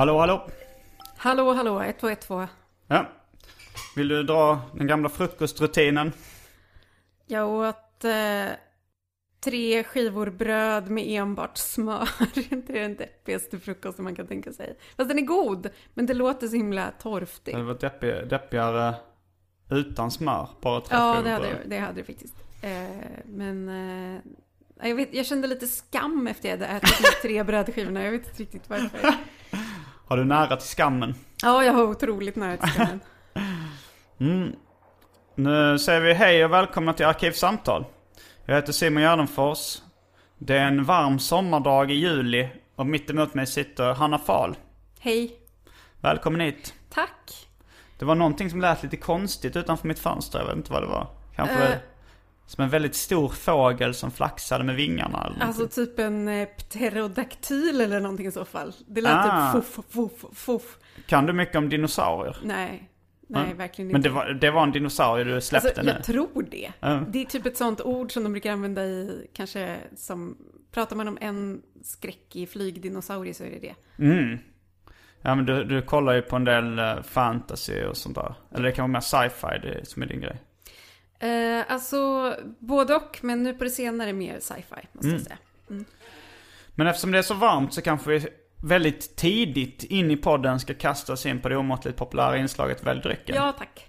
Hallå, hallå. Hallå, hallå, 1212. Ja. Vill du dra den gamla frukostrutinen? Jag åt eh, tre skivor bröd med enbart smör. det är den deppigaste frukosten man kan tänka sig. Fast den är god, men det låter så himla torftigt. Det var deppig, deppigare utan smör. Bara tre Ja, det hade, bröd. det hade det faktiskt. Eh, men eh, jag, vet, jag kände lite skam efter att jag hade ätit de tre brödskivorna. Jag vet inte riktigt varför. Har du nära till skammen? Ja, jag har otroligt nära till skammen. Nu säger vi hej och välkomna till Arkivsamtal. Jag heter Simon Gärdenfors. Det är en varm sommardag i juli och mitt emot mig sitter Hanna Fahl. Hej. Välkommen hit. Tack. Det var någonting som lät lite konstigt utanför mitt fönster. Jag vet inte vad det var. Kanske Eh. Som en väldigt stor fågel som flaxade med vingarna. Eller Alltså någonting. typ en eh, pterodaktyl eller någonting i så fall. Det lät Ah. typ fuff, fuff, fuff. Kan du mycket om dinosaurier? Nej, nej Ja. verkligen Men inte. det var, det var en dinosaurie du släppte alltså, nu? jag tror det. Ja. Det är typ ett sånt ord som de brukar använda i, kanske som, pratar man om en skräckig flygdinosaurie så är det det. Mm. Ja men du, du kollar ju på en del eh, fantasy och sånt där. Eller det kan vara mer sci-fi som är din grej. Eh, alltså, både och, men nu på det senare mer sci-fi, måste Mm. jag säga. Men eftersom det är så varmt så kanske vi väldigt tidigt in i podden ska kasta oss in på det omåttligt populära inslaget Välj drycken. Ja, tack.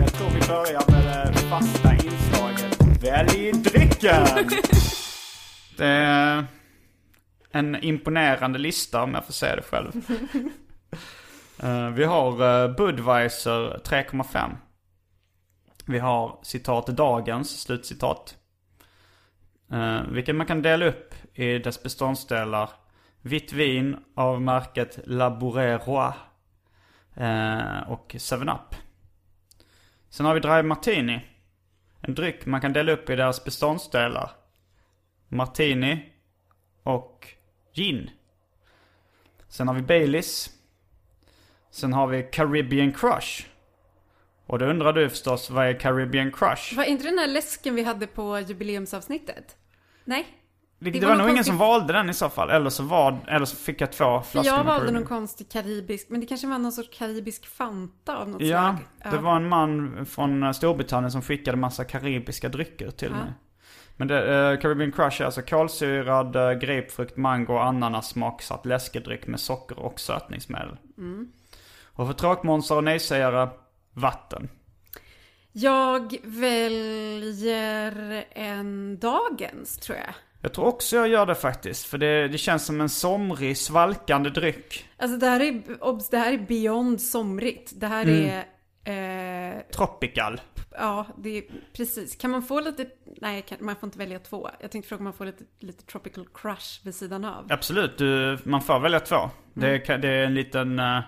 Jag tror vi börjar med det fasta inslaget Välj drycken! det är en imponerande lista om jag får säga det själv. Eh, vi har eh, Budweiser 3,5. Vi har citat dagens, slutcitat. Uh, vilket man kan dela upp i dess beståndsdelar. Vitt vin av märket La Roi. och 7-Up. Sen har vi Dry Martini. En dryck man kan dela upp i deras beståndsdelar. Martini och gin. Sen har vi Baileys. Sen har vi Caribbean Crush. Och då undrar du förstås, vad är Caribbean Crush? Var inte den här läsken vi hade på jubileumsavsnittet? Nej? Det, Det det var nog någon ingen konstig- som valde den i så fall. Eller så, var, eller så fick jag två flaskor jag valde någon konstig karibisk, men det kanske var någon sorts karibisk Fanta av något Ja, slag. det var en man från eh, Storbritannien som skickade massa karibiska drycker till Ja. mig. Men det, eh, Caribbean Crush är alltså kolsyrad eh, grapefrukt, mango och ananas smaksatt läskedryck med socker och sötningsmedel. Mm. Och för tråkmånsar och nejsägare, vatten. Jag väljer en dagens, tror jag. Jag tror också jag gör det faktiskt. För det, det känns som en somrig, svalkande dryck. Alltså det här är, obs, det här är beyond somrigt. Det här Mm. är, eh, Tropical. ja, det är precis. Kan man få lite, nej kan, man får inte välja två. Jag tänkte fråga om man får lite, lite tropical crush vid sidan av. Absolut, du, man får välja två. Det, Mm. kan- det är en liten uh,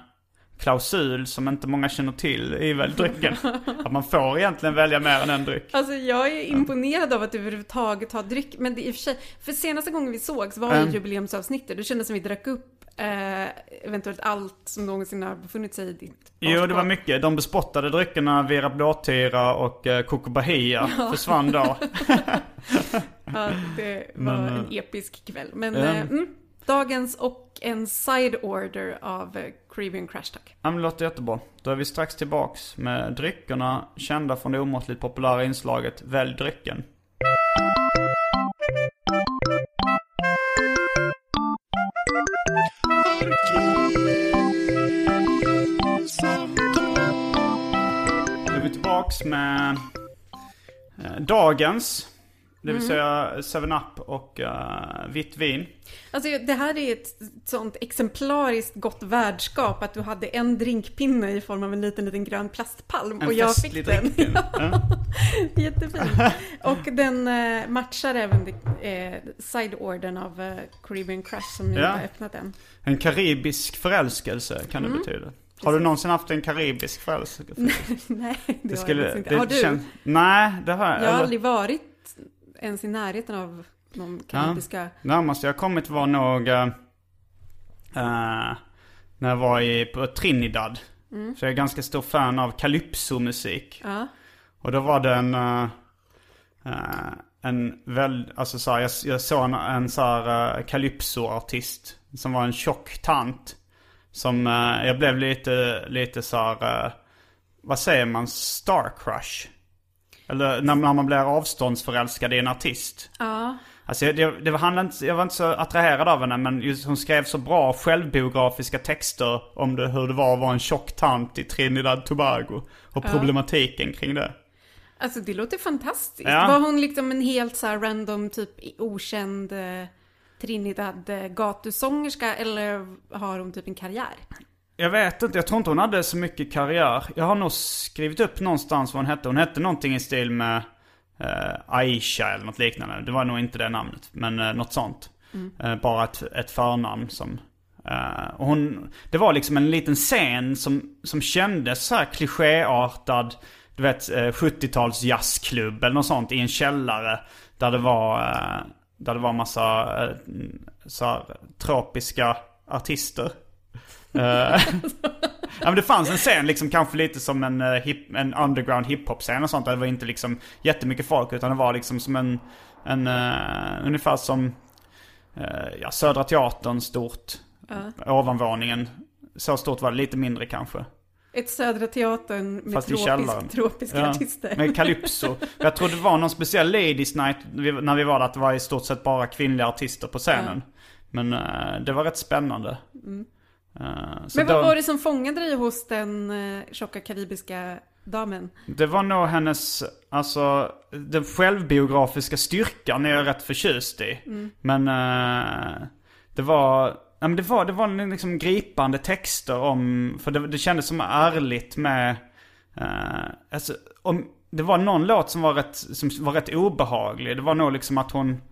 klausul som inte många känner till i väl drycken. att man får egentligen välja mer än en dryck. Alltså jag är imponerad av att du överhuvudtaget har dryck. Men det är i och för sig, för senaste gången vi sågs var Mm. jubileumsavsnittet. Det kändes som vi drack upp eh, eventuellt allt som någonsin har befunnit sig i ditt Jo, det var mycket. De bespottade dryckerna Vira Blåtira och eh, Coco Bahia försvann då. Ja, det var Men, en eh, episk kväll. Men ja. eh, mm, dagens och en side order av Caribbean Crash Talk. Ja, men det låter jättebra. Då är vi strax tillbaks med dryckerna kända från det omåttligt populära inslaget Välj drycken. Då är vi tillbaks med eh, dagens. Det vill säga 7-Up och eh, vitt vin. Alltså det här är ett sånt exemplariskt gott värdskap att du hade en drinkpinne i form av en liten, liten grön plastpalm En och jag fick den. Ja. Jättefin. Och den eh, matchar även eh, side-ordern av eh, Caribbean Crash som ni Ja. har öppnat än. En karibisk förälskelse kan det Mm. betyda. Har du någonsin haft en karibisk förälskelse? Nej, det, Det har skulle, jag inte. Har du? känns- nej, det har jag. Jag har aldrig varit ens i närheten av de karibiska... Närmast jag kommit var nog eh, när jag var i, på Trinidad. Mm. Så jag är ganska stor fan av calypso-musik. Ja. Och då var det en, eh, eh, en väl, alltså så här, jag, jag såg en, en så här uh, calypso-artist som var en tjock tant. Som, jag blev lite, lite så här, vad säger man, star crush? Eller när, man blir avståndsförälskad i en artist. ja. Alltså jag, det, det var, handlade inte, jag var inte så attraherad av henne men just hon skrev så bra självbiografiska texter om det, hur det var att vara en tjock tant i Trinidad Tobago. Och problematiken kring det. Alltså det låter fantastiskt. Ja. Var hon liksom en helt så här random, typ okänd eh, Trinidad eh, gatusångerska eller har hon typ en karriär? Jag vet inte, jag tror inte hon hade så mycket karriär. Jag har nog skrivit upp någonstans vad hon hette. Hon hette någonting i stil med eh, Aisha eller något liknande. Det var nog inte det namnet, men eh, något sånt. Eh, bara ett, ett förnamn som... Eh, och hon, det var liksom en liten scen som, som kändes så här klichéartad. Du vet, eh, 70-tals jazzklubb eller något sånt i en källare. Där det var, eh, där det var massa eh, så här, tropiska artister. Eh, Ja men det fanns en scen liksom kanske lite som en, eh, hip, en underground hiphop-scen och sånt. Där det var inte liksom jättemycket folk utan det var liksom som en, en uh, ungefär som eh, ja, Södra Teatern stort. Ovanvåningen. Så stort var det, lite mindre kanske. Ett Södra Teatern med Fast tropisk, tropiska Ja, artister. med Calypso. Jag tror det var någon speciell Ladies Night när vi var där. Att det var i stort sett bara kvinnliga artister på scenen. Men eh, det var rätt spännande. Så Men vad då- var det som fångade dig hos den uh, tjocka karibiska damen? Det var nog hennes, alltså den självbiografiska styrkan är jag rätt förtjust i. Men eh, det var, ja, men det var, det var liksom gripande texter om, för det, det kändes som ärligt med, eh, alltså om, det var någon låt som var rätt, som var rätt obehaglig. Det var nog liksom att hon,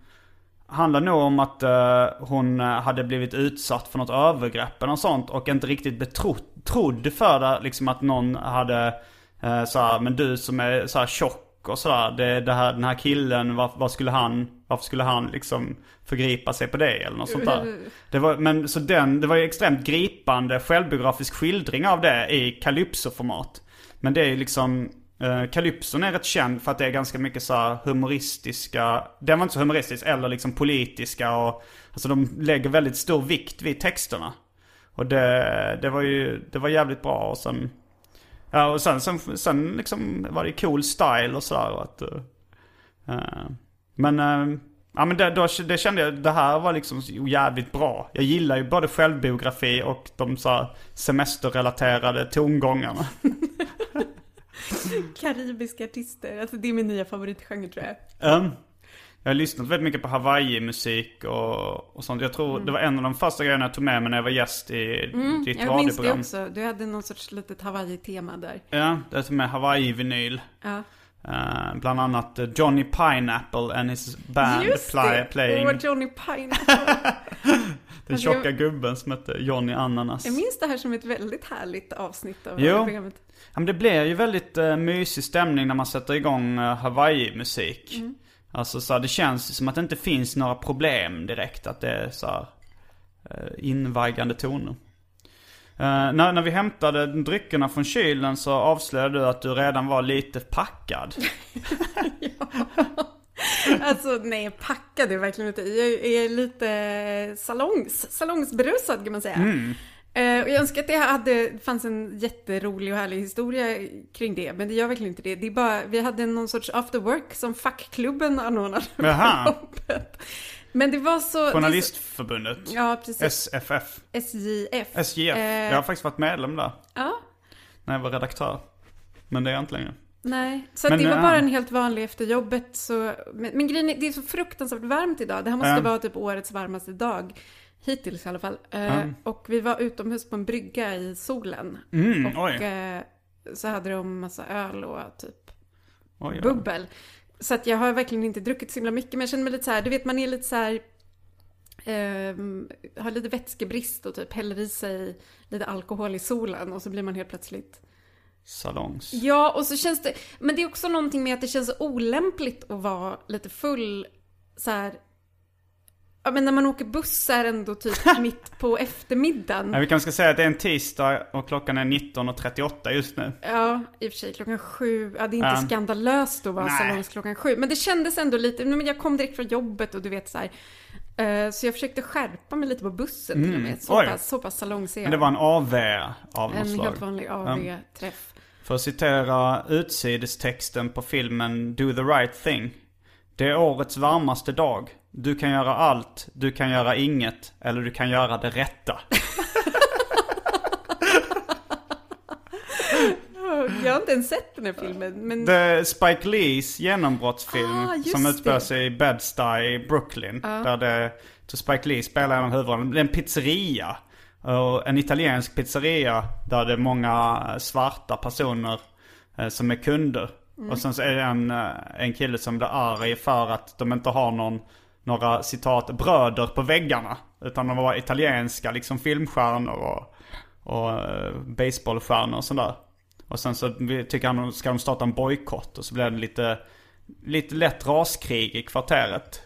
handlar nog om att uh, hon eh, hade blivit utsatt för något övergrepp eller något sånt och inte riktigt betrodd för det. Liksom att någon hade eh, uh, såhär, men du som är såhär tjock och sådär. Det, det här, den här killen, var, var skulle han, varför skulle han liksom förgripa sig på det eller något sånt där. Det var, men så den, det var ju extremt gripande självbiografisk skildring av det i calypso-format. Men det är ju liksom, Eh, Kalypson är rätt känd för att det är ganska mycket så här humoristiska, den var inte så humoristisk, eller liksom politiska och, alltså de lägger väldigt stor vikt vid texterna. Och det, det var ju, det var jävligt bra och sen, ja och sen, sen, sen liksom var det cool style och sådär att, uh, uh, men, uh, ja men det, då, det kände jag, det här var liksom jävligt bra. Jag gillar ju både självbiografi och de så här semesterrelaterade tongångarna. Karibiska artister, alltså det är min nya favoritgenre tror jag. Um, jag har lyssnat väldigt mycket på Hawaii-musik och, och sånt. Jag tror det var en av de första grejerna jag tog med mig när jag var gäst i ditt Jag minns det radioprogram. också, du hade någon sorts litet Hawaii-tema där. Ja, jag tog med Hawaii-vinyl. Ja. Eh, bland annat Johnny Pineapple and his band Just play, det! playing. Och Johnny Pineapple. Den Alltså, jag- tjocka gubben som hette Johnny Ananas. Jag minns det här som ett väldigt härligt avsnitt av Jo. programmet. Ja, men det blir ju väldigt uh, mysig stämning när man sätter igång uh, Hawaii-musik. Mm. Alltså så här, det känns som att det inte finns några problem direkt. Att det är så här, uh, invaggande toner. Eh, när, när vi hämtade dryckerna från kylen så avslöjade du att du redan var lite packad. Alltså nej, packad är verkligen inte. Jag är lite salongs, salongsberusad kan man säga. Mm. Eh, och jag önskar att det hade, fanns en jätterolig och härlig historia kring det, men det gör verkligen inte det. Det är bara, vi hade någon sorts after work som fackklubben anordnade på Jaha. jobbet. Men det var så... Journalistförbundet. Det, ja, precis. SFF. SJF. SJF. Eh, Jag har faktiskt varit medlem där. Ja, När jag var redaktör. Men det är jag inte längre. nej. Så Men, det var eh, bara en helt vanlig efter jobbet. Så, men, men grejen är, det är så fruktansvärt varmt idag. Det här måste Ja. vara typ årets varmaste dag. Hittills i alla fall. Ja. Och vi var utomhus på en brygga i solen. Mm, Och eh, så hade de massa öl och typ oj. bubbel. Så att jag har verkligen inte druckit så himla mycket. Men jag känner mig lite så här, du vet man är lite så här. ehm, har lite vätskebrist och typ häller i sig lite alkohol i solen och så blir man helt plötsligt Salongs. Ja, och så känns det, men det är också någonting med att det känns olämpligt att vara lite full så här. Ja men när man åker buss är det ändå typ mitt på eftermiddagen. Ja, vi kanske ska säga att det är en tisdag och klockan är 19.38 just nu. Ja, i och för sig klockan sju. Ja, det är inte Ja. skandalöst att vara salongs klockan sju. Men det kändes ändå lite, men jag kom direkt från jobbet och du vet så här. eh, Så jag försökte skärpa mig lite på bussen till och med. Så Mm. Oj. pass, så pass salongsig är Men det jag. var en AV av något En helt vanlig AV-träff. För att citera utsidestexten på filmen Do the right thing. Det är årets varmaste dag. Du kan göra allt, du kan göra inget, eller du kan göra det rätta. Jag har inte ens sett den här filmen. Men är Spike Lees genombrottsfilm Ah, som utspelar sig i Bed-Stuy i Brooklyn. Där det, så Spike Lee spelar en av huvudrollen. Det är en pizzeria. En italiensk pizzeria där det är många svarta personer eh, som är kunder. Mm. Och sen så är det en, eh, en kille som blir arg för att de inte har någon, några citat bröder på väggarna. Utan de var italienska liksom filmstjärnor och, och eh, baseballstjärnor och sådär. Och sen så tycker han ska de starta en bojkott och så blir det lite, lite lätt raskrig i kvarteret.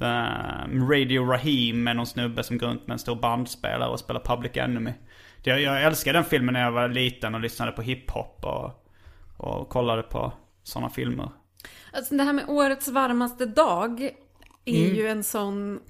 Ehm, Radio Rahim är någon snubbe som går runt med en stor bandspelare och spelar Public Enemy. Jag, jag älskade den filmen när jag var liten och lyssnade på hiphop och, och kollade på sådana filmer. Alltså det här med årets varmaste dag är Mm. ju en sån...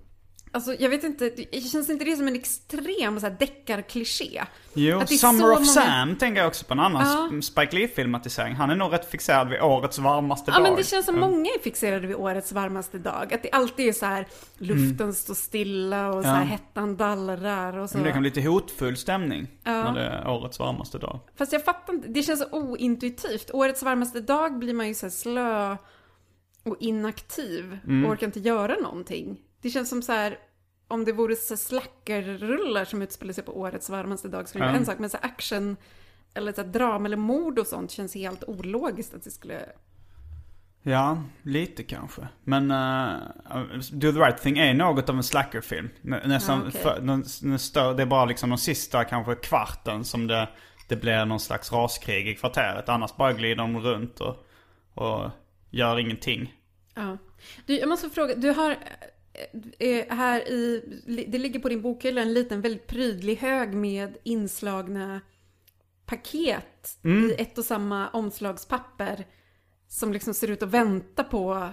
Alltså jag vet inte, det känns inte det som en extrem så här deckarkliché? Jo, Summer of många- Sam tänker jag också på en annan Ja. Spike Lee-filmatisering. Han är nog rätt fixerad vid årets varmaste Ja dag. men det känns som Mm. många är fixerade vid årets varmaste dag. Att det alltid är så här, luften står stilla och så här, Mm. Ja. hettan dallrar och så. Men det kan bli lite hotfull stämning Ja. när det är årets varmaste dag. Fast jag fattar inte, det känns så ointuitivt. Årets varmaste dag blir man ju så slö och inaktiv Mm. och orkar inte göra någonting. Det känns som så här, om det vore så slackerrullar som utspelar sig på årets varmaste dag skulle det vara en sak. Men så action eller så drama eller mord och sånt känns helt ologiskt att det skulle... Ja, lite kanske. Men uh, Do the right thing är något av en slackerfilm. Nä, nästan, Ja, okej. för, den, den stör, det är bara liksom de sista kanske kvarten som det, det blir någon slags raskrig i kvarteret. Annars bara glider de runt och, och gör ingenting. Ja. Du, jag måste fråga, du har eh, eh, här i, det ligger på din bokhylla en liten väldigt prydlig hög med inslagna paket Mm. i ett och samma omslagspapper som liksom ser ut att vänta på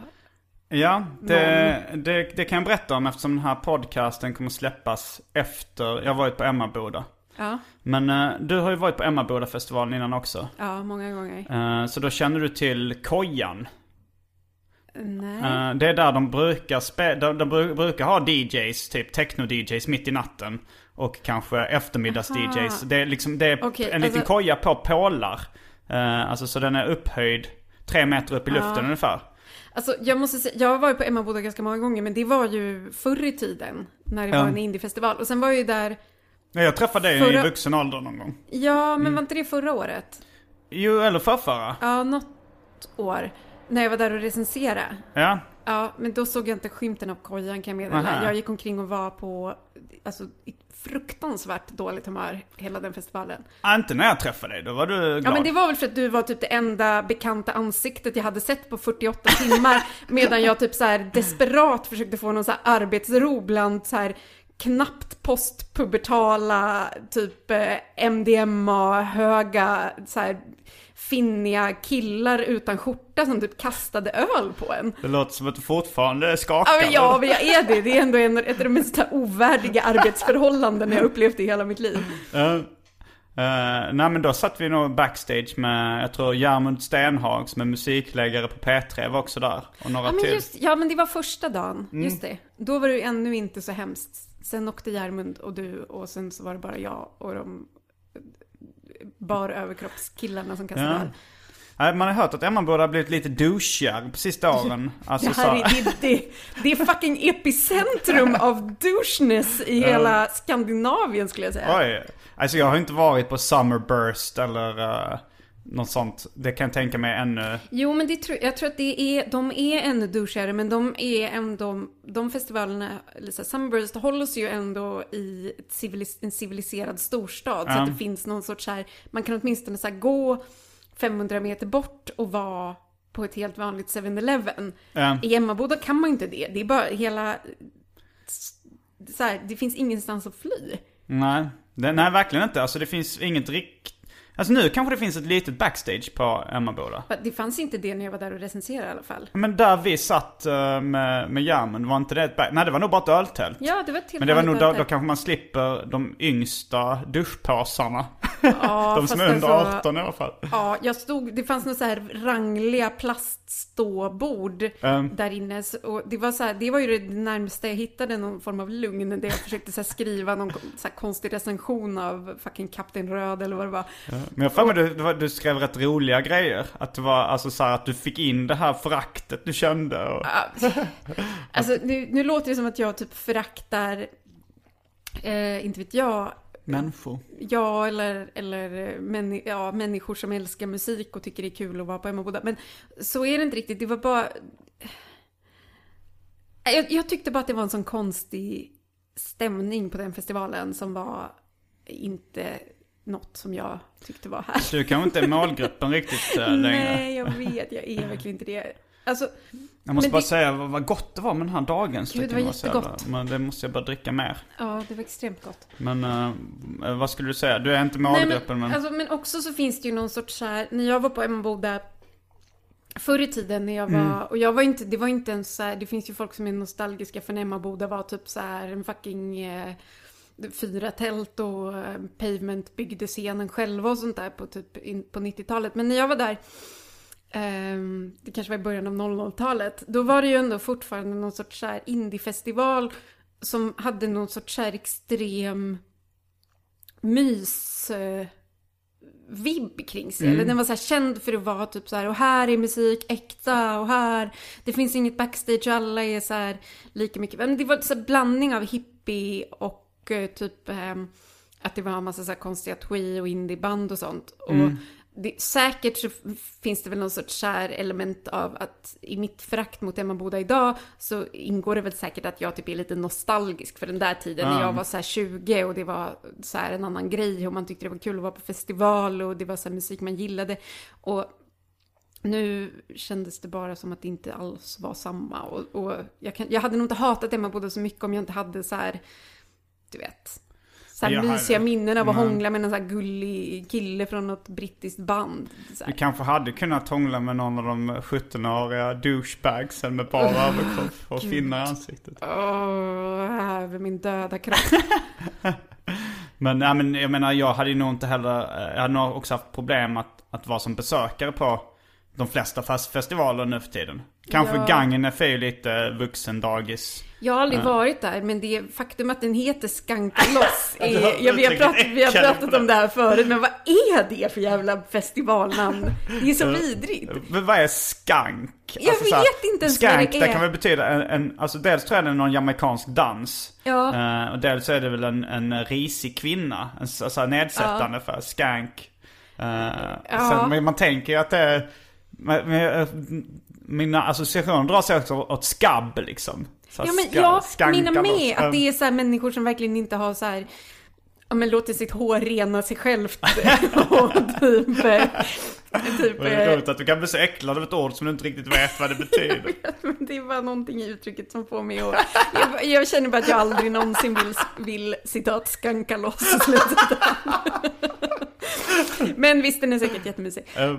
Ja, det, det, det kan jag berätta om eftersom den här podcasten kommer släppas efter jag har varit på Emmaboda. Ja, Men eh, du har ju varit på Emmaboda-festivalen innan också. ja många gånger. Eh, så då känner du till Kojan. Nej. Eh, det är där de brukar spe- de, de bru- brukar ha DJs, typ techno-DJs mitt i natten. Och kanske eftermiddags-DJs. Det är liksom, det är Okej, en liten alltså- koja på pålar. Eh, alltså så den är upphöjd tre meter upp i luften Ja. ungefär. Alltså jag måste säga, jag har varit på Emmaboda ganska många gånger men det var ju förr i tiden när det var en indiefestival. Och sen var jag ju där, Ja, Jag träffade dig i Förra- vuxen ålder någon gång. ja Mm. men var inte det förra året? Jo, eller förrförra. Ja, något år. När jag var där och recenserade. Ja. Ja, men då såg jag inte skymten av kojan kan jag meddela. Jag gick omkring och var på alltså, fruktansvärt dåligt humör hela den festivalen. Ah, Inte när jag träffade dig, då var du glad. Ja men det var väl för att du var typ det enda bekanta ansiktet jag hade sett på 48 timmar medan jag typ så här desperat försökte få någon så här arbetsro bland så här knappt postpubertala typ eh, MDMA höga så här finniga killar utan skjorta som typ kastade öl på en. Det låter som att du fortfarande skakar. Ja men, ja, men jag är det. Det är ändå en, ett av de mest ovärdiga arbetsförhållanden jag upplevt i hela mitt liv. Uh, nej men då satt vi nog backstage med, jag tror Järmund Stenhag som är musikläggare på P3 var också där. Och några Ja men, till. just, ja men det var första dagen, just det. Då var det ännu inte så hemskt. Sen åkte Järmund och du och sen så var det bara jag och de bar överkroppskillarna som kastade Ja. öl. Man har hört att Emma borde ha blivit lite douchigare på sista åren. Alltså, Det här är, det, det, det är fucking epicentrum av doucheness i hela Skandinavien skulle jag säga. Oj. Alltså jag har inte varit på Summerburst eller uh, något sånt. Det kan jag tänka mig ännu. Jo, men det tror, jag tror att det är, de är ännu douchigare, men de är ändå, de festivalerna, så här, Summerburst hålls ju ändå i civilis, en civiliserad storstad. Så Ja. att det finns någon sorts så här, man kan åtminstone så gå 500 meter bort och vara på ett helt vanligt 7-Eleven. Ja. I Emmaboda kan man inte det. Det är bara hela, så här, det finns ingenstans att fly. Nej. Det, nej, verkligen inte. Alltså det finns inget rikt... Alltså nu kanske det finns ett litet backstage på Emmaboda. Det fanns inte det när jag var där och recenserade i alla fall. Men där vi satt eh, med, med Järmund, var inte det ett back... Nej, det var nog bara ett öltält. Ja, det var ett Men det var nog då, då kanske man slipper de yngsta duschpåsarna. Ja, de som är under alltså- 18 i alla fall. Ja, jag stod, det fanns några så här rangliga plastståbord Um, där inne. Och det var så här, det var ju det närmaste jag hittade någon form av lugn. Där jag försökte så skriva någon så konstig recension av fucking Kapten Röd eller vad det var. men jag får mig du, du, skrev rätt roliga grejer. Att det var alltså så här, att du fick in det här föraktet du kände. Och, Ja, Alltså nu, nu låter det som att jag typ föraktar, eh, inte vet jag, människor. Ja, eller, eller eh, männi- ja, människor som älskar musik och tycker det är kul att vara på Emmaboda. Men så är det inte riktigt. Det var bara... Jag, jag tyckte bara att det var en sån konstig stämning på den festivalen som var inte något som jag tyckte var här. Du kanske inte är målgruppen riktigt äh, längre. Nej, jag vet. Jag är verkligen inte det. Alltså, Jag måste bara det- säga vad, gott det var med den här dagens. Gud, det var jättegott. Men det måste jag bara dricka mer. ja, det var extremt gott. Men eh, vad skulle du säga? Du är inte målgruppen men... men, alltså, men också så finns det ju någon sorts så här, när jag var på Emmaboda förr i tiden när jag var, Mm. och jag var inte, det var inte ens så här, det finns ju folk som är nostalgiska för när Emmaboda var typ så här en fucking eh, fyra tält och eh, Pavement byggde scenen själva och sånt där på typ in, på 90-talet. Men när jag var där det kanske var i början av 00-talet. Då var det ju ändå fortfarande någon sorts så här indiefestival som hade någon sorts så här extrem mys vibb kring sig. Eller den var så här känd för att vara typ så här, och här är musik äkta och här, det finns inget backstage och alla är så här lika mycket. Men det var så här blandning av hippie och eh, typ eh, att det var en massa så här konstiga twee och indieband och sånt. Och det, säkert så finns det väl någon sorts kär element av att i mitt förakt mot Emmaboda idag så ingår det väl säkert att jag typ är lite nostalgisk för den där tiden när Ja. jag var så här 20 och det var så här en annan grej och man tyckte det var kul att vara på festival och det var så musik man gillade. Och nu kändes det bara som att det inte alls var samma. Och, och jag, kan, jag hade nog inte hatat Emmaboda så mycket om jag inte hade så här, du vet, så här mysiga minnen av att Nej. hångla med en så här gullig kille från något brittiskt band. Du kanske hade kunnat hångla med någon av de 17-åriga douchebagsen med bara överkropp och finnar i ansiktet. Åh, över min döda kropp. Men, ja, men jag menar, jag hade ju nog inte heller, eh, jag hade nog också haft problem att, att vara som besökare på de flesta fest- festivaler nu för tiden. Kanske Ja. Gagnef är ju lite vuxendagis. Jag har aldrig varit där, men det faktum att den heter Skanka loss du har är, ja, vi, har pratat, vi har pratat om det här förut, men vad är det för jävla festivalnamn? Det är så Ja. vidrigt. Men vad är skank? Jag vet så här, inte ens vad skank, det det är. kan väl betyda en, en, alltså dels tror jag det är någon jamaicansk dans. Ja. Eh, och dels är det väl en, en risig kvinna. En så, så här nedsättande för skank. Eh, Ja. sen, men man tänker ju att det är, eh, mina associationer drar sig också åt skabb liksom. Så Ja, men jag loss. med att det är så människor som verkligen inte har så här Ja men låter sitt hår rena sig självt och typ... eh, typ Och det är eh, roligt att du kan bli så äcklad av ett ord som du inte riktigt vet vad det betyder. Men det är bara någonting i uttrycket som får mig att... Jag, jag känner bara att jag aldrig någonsin vill, vill citat, skanka loss. Men visst, den är säkert jättemysig. Eh,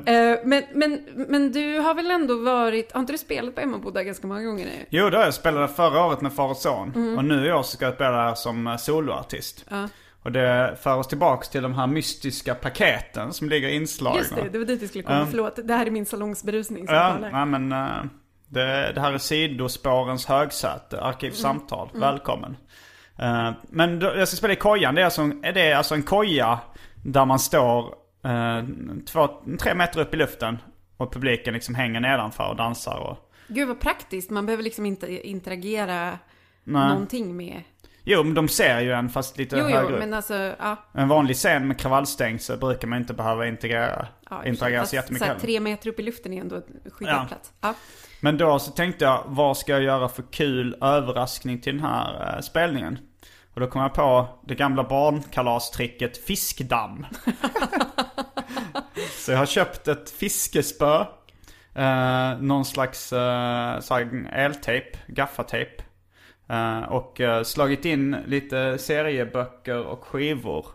Men, men, men du har väl ändå varit, har inte du spelat på Emmaboda ganska många gånger nu? Jo, det har jag spelade förra året med far och son. Och nu i år ska jag spela här som eh, soloartist. Mm. Ja. Och det för oss tillbaks till de här mystiska paketen som ligger inslagna. Just det, det var dit vi skulle komma. Ja. Förlåt, det här är min salongsberusning som Ja, nej, men eh, det, det här är sidospårens högsäte, Arkivsamtal. Mm. Välkommen. Eh, men då, jag ska spela i kojan. Det är alltså, en- det är alltså en koja där man står eh, två, tre meter upp i luften. Och publiken liksom hänger nedanför och dansar och... Gud vad praktiskt, man behöver liksom inte interagera Nej. någonting med... Jo, men de ser ju en fast lite Jo, högre jo, men alltså, ja. En vanlig scen med kravallstängsel brukar man inte behöva integrera, ja interagera fast så jättemycket så här. Tre meter upp i luften är ändå en skyddad Ja. plats. Ja. Men då så tänkte jag, vad ska jag göra för kul överraskning till den här eh, spelningen? Och då kom jag på det gamla barnkalastricket fiskdamm. så jag har köpt ett fiskespö. Eh, någon slags eh, eltejp, gaffatejp. Eh, och eh, slagit in lite serieböcker och skivor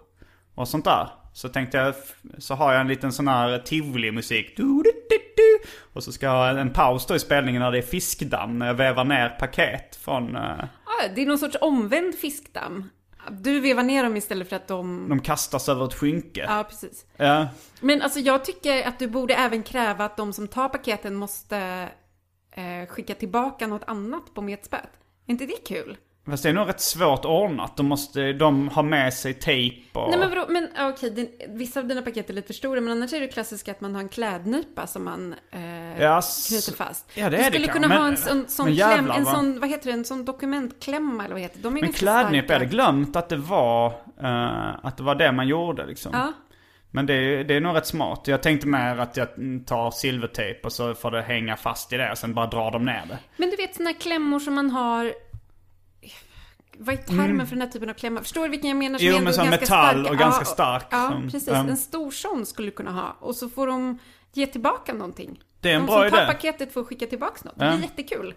och sånt där. Så tänkte jag, så har jag en liten sån här tivoli-musik. Och så ska jag ha en paus då i spelningen när det är fiskdamm. När jag vevar ner paket från... det är någon sorts omvänd fiskdamm. Du vevar ner dem istället för att de... de kastas över ett skynke. Ja, precis. Ja. Men alltså jag tycker att du borde även kräva att de som tar paketen måste eh, skicka tillbaka något annat på metspöet. Är inte det kul? Fast det är nog rätt svårt ordnat. De måste de ha med sig tejp och... Nej men vadå, men okej, din, vissa av dina paket är lite för stora, men annars är det klassiska att man har en klädnypa som man eh, Ja, s- knyter fast. ja, det du är det skulle kanske, kunna ha men- en sån, men kläm, jävlar, en va? sån, vad heter det, en sån dokumentklämma eller vad heter det? De är Men klädnypa, jag hade glömt att det var, eh, att det var det man gjorde liksom. Ja. Men det är, det är nog rätt smart. Jag tänkte mer att jag tar silvertejp och så får det hänga fast i det och sen bara drar de ner det. Men du vet såna här klämmor som man har vad är termen för den här typen av klämmor? Förstår du vilken jag menar? Som Mm. Jo, men som ganska metall starka? och ganska stark, Ja, som- precis. um. En stor sån skulle du kunna ha. Och så får de ge tillbaka någonting. Det är en de bra som tar idé. paketet får skicka tillbaka något. Ja. Det är jättekul.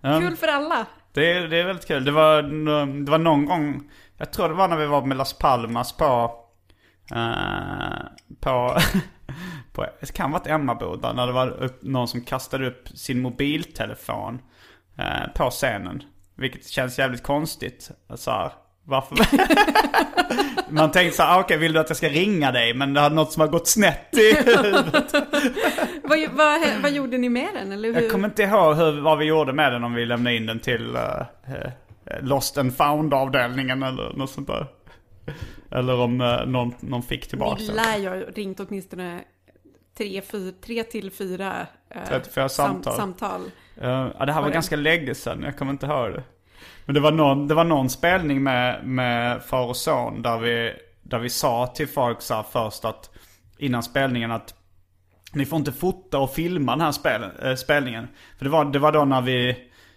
Ja. Kul för alla. Det är, det är väldigt kul. Det var, det var någon gång, jag tror det var när vi var med Las Palmas på, eh, på, på, det kan ha varit Emmaboda, när det var upp, någon som kastade upp sin mobiltelefon eh, på scenen. Vilket känns jävligt konstigt. Så här, varför? Man tänkte så här, ah, okej vill du att jag ska ringa dig? Men det hade något som har gått snett i huvudet. Vad, vad, vad gjorde ni med den? Eller hur? Jag kommer inte ihåg hur, vad vi gjorde med den om vi lämnade in den till eh, Lost and found avdelningen eller något sånt där. Eller om eh, någon, någon fick tillbaka Ni den. lär ju ringt åtminstone tre, fyra, tre till fyra eh, 34 samtal. samtal. Eh, ja, det här var Var ganska länge sedan, jag kommer inte ihåg det. Men det var någon, det var någon spelning med, med far och son där vi, där vi sa till folk så här först att innan spelningen att ni får inte fota och filma den här spel, äh, spelningen. För det var, det var då när vi,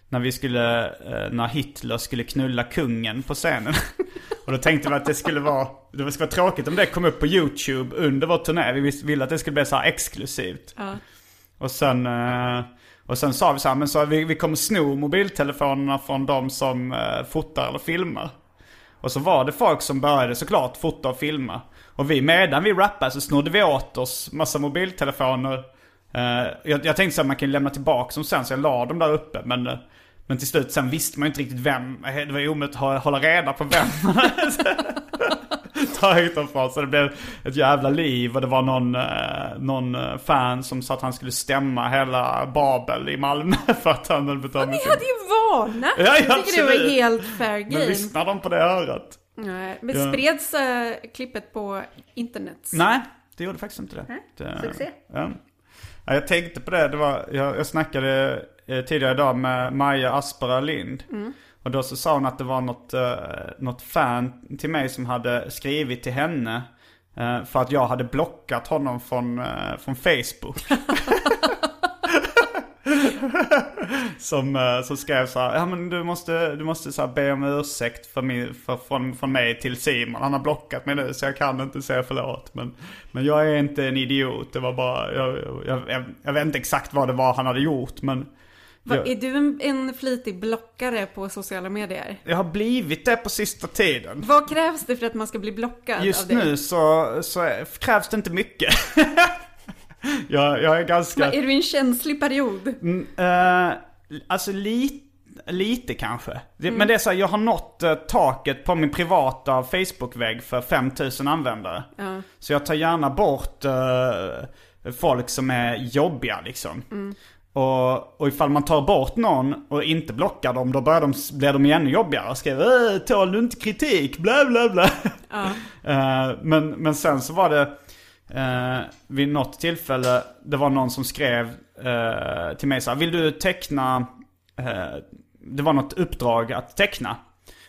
när vi skulle, eh, när Hitler skulle knulla kungen på scenen. och då tänkte vi att det skulle vara, det skulle vara tråkigt om det kom upp på YouTube under vår turné. Vi ville att det skulle bli så här exklusivt. Ja. Och sen, eh, och sen sa vi så här, men så vi, vi kommer sno mobiltelefonerna från de som eh, fotar eller filmar. Och så var det folk som började såklart fota och filma. Och vi medan vi rappade så snodde vi åt oss massa mobiltelefoner. Eh, jag, jag tänkte så här, man kan lämna tillbaka dem sen så jag la dem där uppe. Men, eh, men till slut sen visste man ju inte riktigt vem, eh, det var ju omöjligt att hå- hålla reda på vem. ta dem från. Så det blev ett jävla liv och det var någon, eh, någon eh, fan som sa att han skulle stämma hela Babel i Malmö för att han hade betalat Ni med hade ju varnat! Ja, ja, jag tycker det var absolut. helt fair Men game. lyssnar de på det örat? Nej, men Ja. spreds äh, klippet på internet? Nej, det gjorde faktiskt inte det. det succé. Ja. Ja, jag tänkte på det, det var, jag, jag snackade tidigare idag med Maja Aspera Lind. Och då så sa hon att det var något, eh, något fan till mig som hade skrivit till henne. eh, för att jag hade blockat honom från, eh, från Facebook. som, eh, som skrev så här, ja men du måste, du måste så här be om ursäkt för min, för, från, från mig till Simon. Han har blockat mig nu så jag kan inte säga förlåt. Men, men jag är inte en idiot. Det var bara, jag, jag, jag, jag vet inte exakt vad det var han hade gjort men Va, jag, är du en, en flitig blockare på sociala medier? jag har blivit det på sista tiden. Vad krävs det för att man ska bli blockad Just av dig? nu så, så krävs det inte mycket. jag, jag är ganska... Va, Är du i en känslig period? Mm, eh, alltså lite, lite kanske. Det, Men det är så här, jag har nått eh, taket på min privata Facebook-vägg för 5000 användare. Ja. Så jag tar gärna bort eh, folk som är jobbiga liksom. Och, och ifall man tar bort någon och inte blockar dem, då börjar de, blir de ännu jobbigare. Och skriver äh, tål du inte kritik? Bla bla bla. Eh, men, men sen så var det eh, vid något tillfälle, det var någon som skrev eh, till mig så här, vill du teckna, det var något uppdrag att teckna.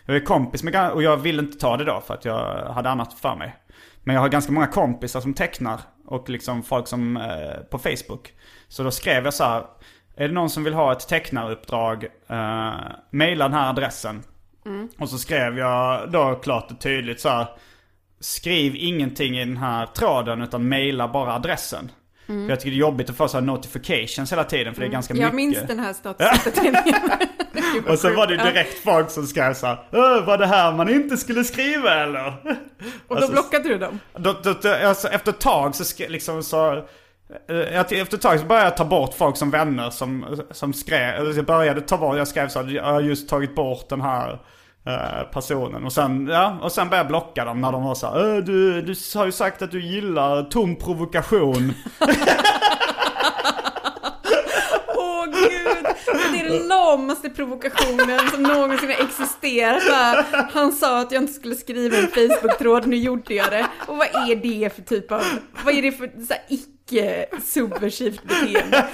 Jag är kompis med, och jag ville inte ta det då för att jag hade annat för mig. Men jag har ganska många kompisar som tecknar och liksom folk som på Facebook. Så då skrev jag så här, är det någon som vill ha ett tecknaruppdrag, eh, mejla den här adressen. Och så skrev jag då klart och tydligt så här, skriv ingenting i den här tråden utan mejla bara adressen. För jag tycker det är jobbigt att få så här notifications hela tiden för det är ganska Jag mycket. minns den här statusuppdateringen. Och sen var det direkt folk som skrev så här, "Åh, var det här man inte skulle skriva eller? Och då Alltså, blockade du dem? Då, då, då, alltså, efter ett tag så liksom så... Eh, efter ett tag så började jag ta bort folk som vänner som, som skrev, eller jag började ta bort, jag skrev så att jag har just tagit bort den här eh, personen. Och sen, ja, och sen började jag blocka dem när de var så här, "Äh, du, du har ju sagt att du gillar tom provokation. Åh gud! Det är den lamaste provokationen som någonsin har existerat. Han sa att jag inte skulle skriva en Facebook-tråd, nu gjorde jag det. Och vad är det för typ av, vad är det för så här, icke-subversivt beteende?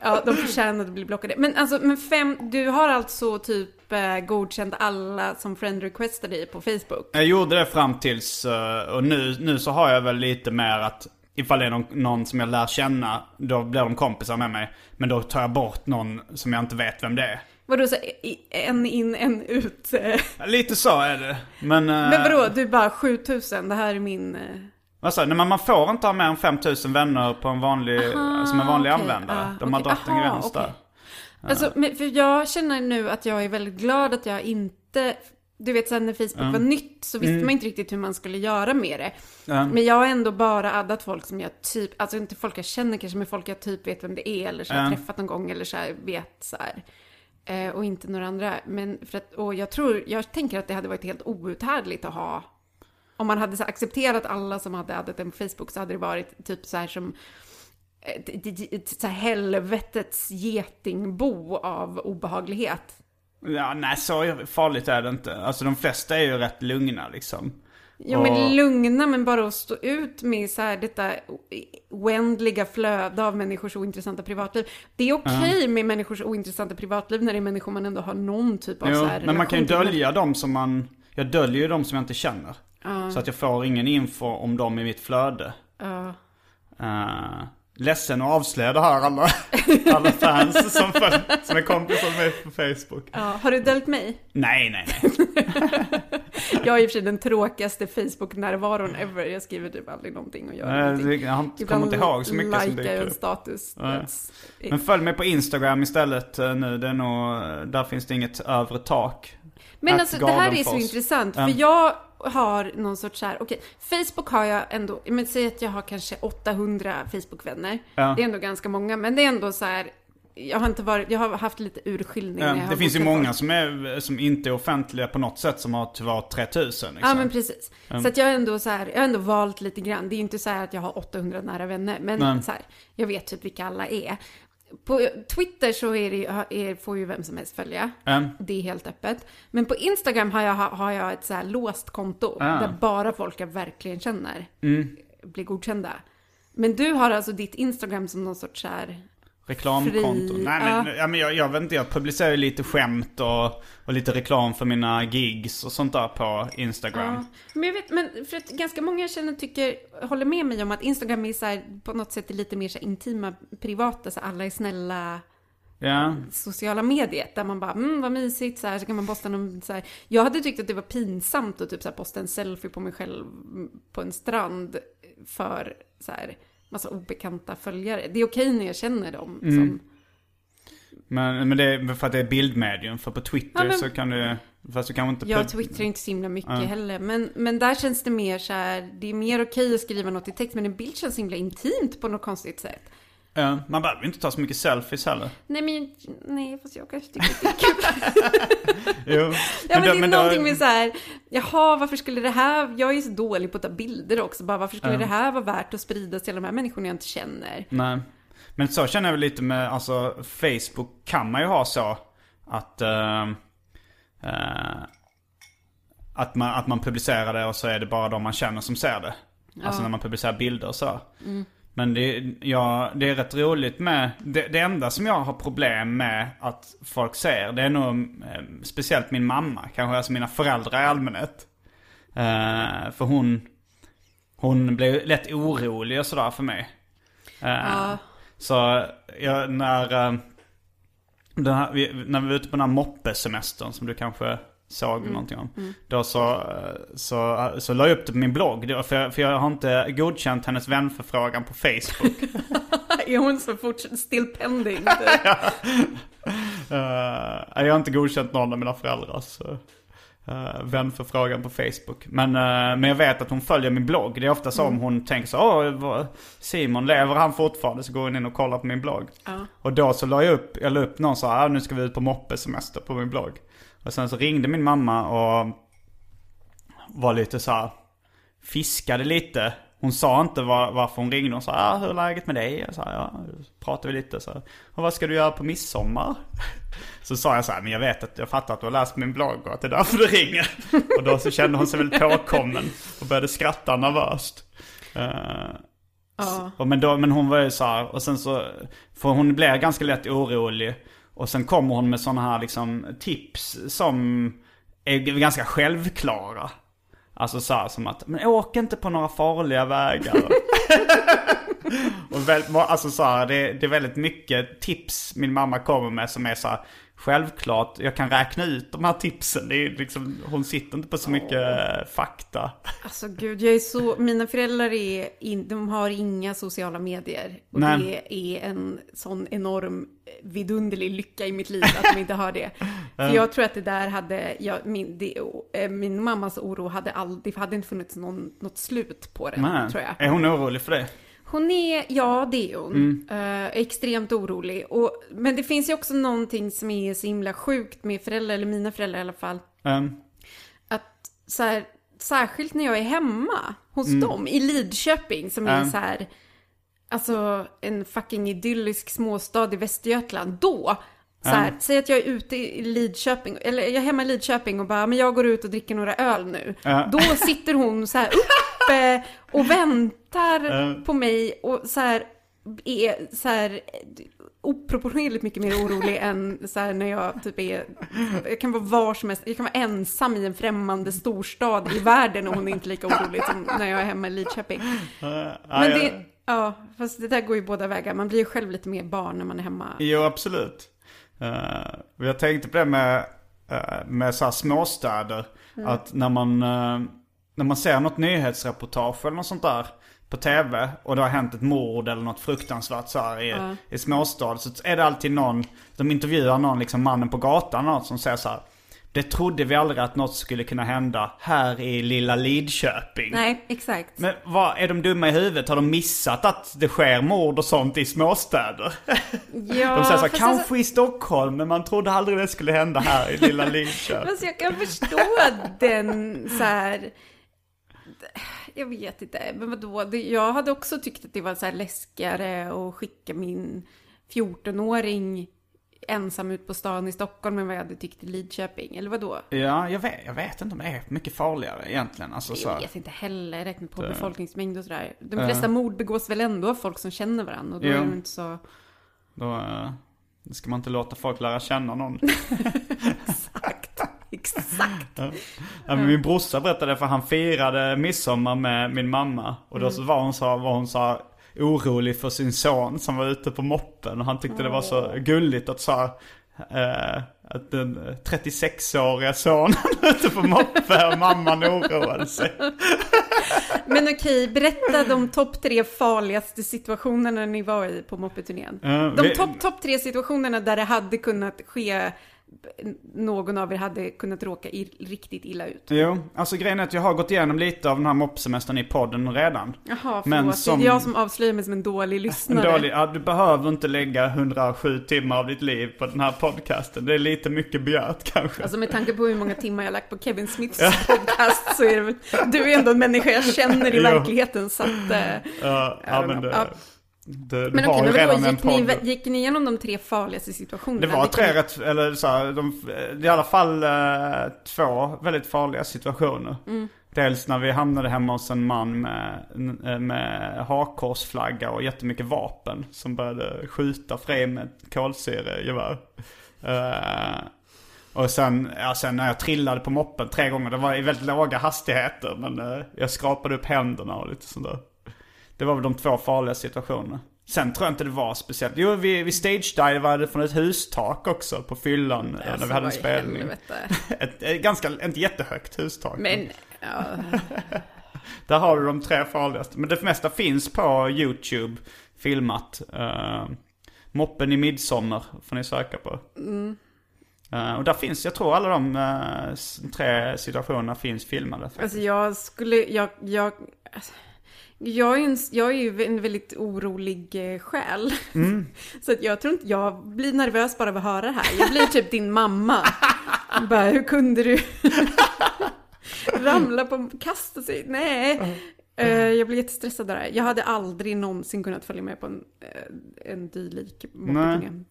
Ja, de förtjänar att bli blockade. Men alltså, men fem, du har alltså typ eh, godkänt alla som friend requestar dig på Facebook? Jag gjorde det fram tills, eh, och nu, nu så har jag väl lite mer att ifall det är någon, någon som jag lär känna, då blir de kompisar med mig. Men då tar jag bort någon som jag inte vet vem det är. Vadå, så en in, en ut? eh? Lite så är det. Men... eh, Men vadå, du bara 7000, det här är min... jag? Nej, men man får inte ha mer än 5000 vänner på en vanlig, som en vanlig okej, användare. ah, De har okej, dragit en aha, gräns okej. där. Alltså, för jag känner nu att jag är väldigt glad att jag inte... Du vet sen när Facebook var nytt så visste man inte riktigt hur man skulle göra med det. Ja. Men jag har ändå bara addat folk som jag typ, alltså inte folk jag känner kanske, men folk jag typ vet vem det är eller så har träffat någon gång eller så här, vet så här. Eh, och inte några andra. Men för att, och jag tror, jag tänker att det hade varit helt outhärdligt att ha om man hade accepterat alla som hade addat en på Facebook så hade det varit typ så här som så här helvetets getingbo av obehaglighet. Ja, nej så farligt är det inte. Alltså de flesta är ju rätt lugna liksom. Jo Och- men lugna men bara att stå ut med så här detta oändliga flöde av människors ointressanta privatliv. Det är okej med människors ointressanta privatliv när det är människor man ändå har någon typ av Jo, så här men man kan ju dölja dem som man... Jag döljer ju dem som jag inte känner. Så att jag får ingen info om dem i mitt flöde. Ja. Uh, ledsen att avslöja det här alla, alla fans som, som är kompisar med mig på Facebook. Ja, har du döljt mig? Nej, nej, nej. Jag är i och för sig den tråkigaste Facebook-närvaron ever. Jag skriver typ aldrig någonting och gör Eh, någonting. Jag kommer inte ihåg så mycket som dyker en upp. status. Nej. Men följ mig på Instagram istället eh, nu. Det är nog, där finns det inget övre tak. Men At alltså det här är så intressant. För jag har någon sorts så här, okej, Facebook har jag ändå, men säg att jag har kanske 800 Facebook-vänner. Ja. Det är ändå ganska många, men det är ändå så här, jag har inte varit, jag har haft lite urskiljning har Det finns ju många folk. som, är, som inte är offentliga på något sätt som har tyvärr 3000 liksom. Ja men precis. Så att jag har ändå så här, jag har ändå valt lite grann. Det är inte så här att jag har 800 nära vänner, men Nej. så här, jag vet typ vilka alla är. På Twitter så är det, är, får ju vem som helst följa. Mm. Det är helt öppet. Men på Instagram har jag, har jag ett så här låst konto. Ah. Där bara folk jag verkligen känner Mm. blir godkända. Men du har alltså ditt Instagram som någon sorts så här... Reklamkonto. Fri- Nej men, ja. ja. men jag, jag vet inte, jag publicerar ju lite skämt och, och lite reklam för mina gigs och sånt där på Instagram. Ja. Men jag vet, men för att ganska många jag känner tycker, håller med mig om att Instagram är så här, på något sätt är lite mer så här intima, privata, så alla är snälla. Ja. sociala mediet där man bara, mm vad mysigt, så här, så kan man posta någon så här. Jag hade tyckt att det var pinsamt att typ så här, posta en selfie på mig själv på en strand för så här massa obekanta följare. Det är okej när jag känner dem Mm. som Men, men det är för att det är bildmedium. För på Twitter Ja, men- så kan du... Fast du kan inte... Jag twittrar inte så himla mycket Ja. heller. Men, men där känns det mer så här, det är mer okej att skriva något i text, men en bild känns så himla intimt på något konstigt sätt. Ja, man behöver ju inte ta så mycket selfies heller. Nej men, nej fast jag kanske tycker det är kul. Jo. Ja men, då- det är då- någonting med så här, jaha varför skulle det här, jag är ju så dålig på att ta bilder också, bara varför skulle Ja. det här vara värt att spridas till de här människorna jag inte känner? Nej. Men så känner jag väl lite med, alltså Facebook kan man ju ha så att... eh, eh, att, man, att man publicerar det och så är det bara de man känner som ser det. Alltså när man publicerar bilder och så. Men det, ja, det är rätt roligt med, det, det enda som jag har problem med att folk ser, det är nog eh, speciellt min mamma, kanske alltså mina föräldrar i allmänhet. Eh, för hon, hon blir lätt orolig och sådär för mig. Eh, Ja. Så jag, när, eh, här, vi, när vi var ute på den här moppesemestern som du kanske såg någonting om. Då så, eh, så, så la jag upp det på min blogg. För jag, för jag har inte godkänt hennes vänförfrågan på Facebook. är hon så fortsatt still pending? Eh, jag har inte godkänt någon av mina föräldrars uh, vänförfrågan på Facebook. Men, eh, men jag vet att hon följer min blogg. Det är ofta så om hon tänker så Åh, Simon, lever han fortfarande? Så går hon in och kollar på min blogg. Ja. Och då så la jag upp, jag la upp någon så här, "Ah, nu ska vi ut på moppesemester på min blogg. Och sen så ringde min mamma och var lite så här, fiskade lite. Hon sa inte var, varför hon ringde. Hon sa, ah, hur är läget med dig? Jag sa, ja, så pratade vi lite så här. Och vad ska du göra på midsommar? Så sa jag så här, men jag vet att jag fattar att du har läst min blogg och att det är därför du ringer. Och då så kände hon sig väl påkommen och började skratta nervöst. Eh, Ja. och men, då, men hon var ju så här, och sen så, för hon blev ganska lätt orolig. Och sen kommer hon med sådana här liksom tips som är ganska självklara. Alltså så här, som att, men åk inte på några farliga vägar. och väl, alltså så här, det, det är väldigt mycket tips min mamma kommer med som är så här, självklart, jag kan räkna ut de här tipsen. Det är liksom, hon sitter inte på så mycket eh, fakta. Alltså gud, jag är så, mina föräldrar är in, de har inga sociala medier. Och Nej. det är en sån enorm eh, vidunderlig lycka i mitt liv att de inte har det. För jag tror att det där hade, jag, min, det, eh, min mammas oro hade aldrig, det hade inte funnits någon, något slut på den, Men, tror jag. Är hon orolig för det? Hon är, ja det är hon. Eh, extremt orolig. Och, men det finns ju också någonting som är så himla sjukt med föräldrar, eller mina föräldrar i alla fall. Um, Att så här, särskilt när jag är hemma hos dem i Lidköping som är Mm. så här, alltså en fucking idyllisk småstad i Västergötland. Då, så här, säg att jag är ute i Lidköping, eller jag är hemma i Lidköping och bara, men jag går ut och dricker några öl nu. Ja. Då sitter hon så här uppe och väntar på mig och så här är så här oproportionerligt mycket mer orolig än så här när jag typ är, jag kan vara var som helst, jag kan vara ensam i en främmande storstad i världen och hon är inte lika orolig som när jag är hemma i Lidköping. Men det, ja, fast det där går ju båda vägar, man blir ju själv lite mer barn när man är hemma. Jo, absolut. Uh, jag tänkte på det med, uh, med så här småstäder. Att när man, eh, när man ser något nyhetsreportage eller något sånt där på tv och det har hänt ett mord eller något fruktansvärt så här i, i småstad. Så är det alltid någon, de intervjuar någon, liksom mannen på gatan något som säger så här. Det trodde vi aldrig att något skulle kunna hända här i lilla Lidköping. Nej, exakt. Men vad, är de dumma i huvudet? Har de missat att det sker mord och sånt i småstäder? ja, De säger så här, kanske alltså- i Stockholm, men man trodde aldrig det skulle hända här i lilla Lidköping. Fast jag kan förstå den så här. Jag vet inte, men vadå? Det, jag hade också tyckt att det var så här läskigare att skicka min 14-åring ensam ut på stan i Stockholm än vad jag hade tyckt i Lidköping. Eller vadå? Ja, jag vet, jag vet inte om det är mycket farligare egentligen. Alltså, så. Jag vet inte heller, räknat på befolkningsmängd och sådär. De flesta mord begås väl ändå av folk som känner varandra och då Ja. är det inte så... Då eh, ska man inte låta folk lära känna någon. Exakt. Ja, men min brorsa berättade för han firade midsommar med min mamma. Och då Mm. så var hon så, var hon så orolig för sin son som var ute på moppen. Och han tyckte det var så gulligt att så eh, att den 36-åriga sonen ute på moppe och mamman oroade sig. Men okej, berätta de topp tre farligaste situationerna ni var i på moppeturnén. Ja, de vi- topp top tre situationerna där det hade kunnat ske, någon av er hade kunnat råka riktigt illa ut. Jo, alltså grejen är att jag har gått igenom lite av den här moppsemestern i podden redan. Jaha, förlåt. Men som- Det är jag som avslöjar mig som en dålig En lyssnare. dålig, ja, du behöver inte lägga 107 timmar av ditt liv på den här podcasten. Det är lite mycket begärt kanske. Alltså med tanke på hur många timmar jag lagt på Kevin Smiths podcast så är det väl, du är ändå en människa jag känner i Jo. verkligen så att... eh, ja, men det, Ja. Det, Men okej, redan en gick ni, podd. gick ni igenom de tre farligaste situationerna? Det var tre rätt, eller så här, de, i alla fall eh, två väldigt farliga situationer. Mm. Dels när vi hamnade hemma hos en man med, med hakkorsflagga och jättemycket vapen. Som började skjuta Frej med kolsyregevär. Uh, och sen, ja, sen när jag trillade på moppen tre gånger, det var i väldigt låga hastigheter. Men eh, jag skrapade upp händerna och lite sådär. Det var väl de två farliga situationerna. Sen tror jag inte det var speciellt. Jo, vi, vi stage-divade från ett hustak också på fyllan eh, när vi hade en Alltså, vad i spelning. Ett, ett ganska, inte jättehögt hustak. Men, ja, Där har du de tre farligaste. Men det mesta finns på YouTube filmat. Uh, Moppen i midsommar får ni söka på. Eh, och där finns, jag tror alla de tre situationerna finns filmade. faktiskt. alltså jag skulle, jag, jag, alltså, jag är, en, jag är ju en väldigt orolig eh, själ. Mm. Så att jag tror inte, jag blir nervös bara av att höra det här. Jag blir typ din mamma. Bara, hur kunde du ramla på, kasta sig? Nej. Eh, jag blir jättestressad där. Jag hade aldrig någonsin kunnat följa med på en, eh, en dylik moppeturnén.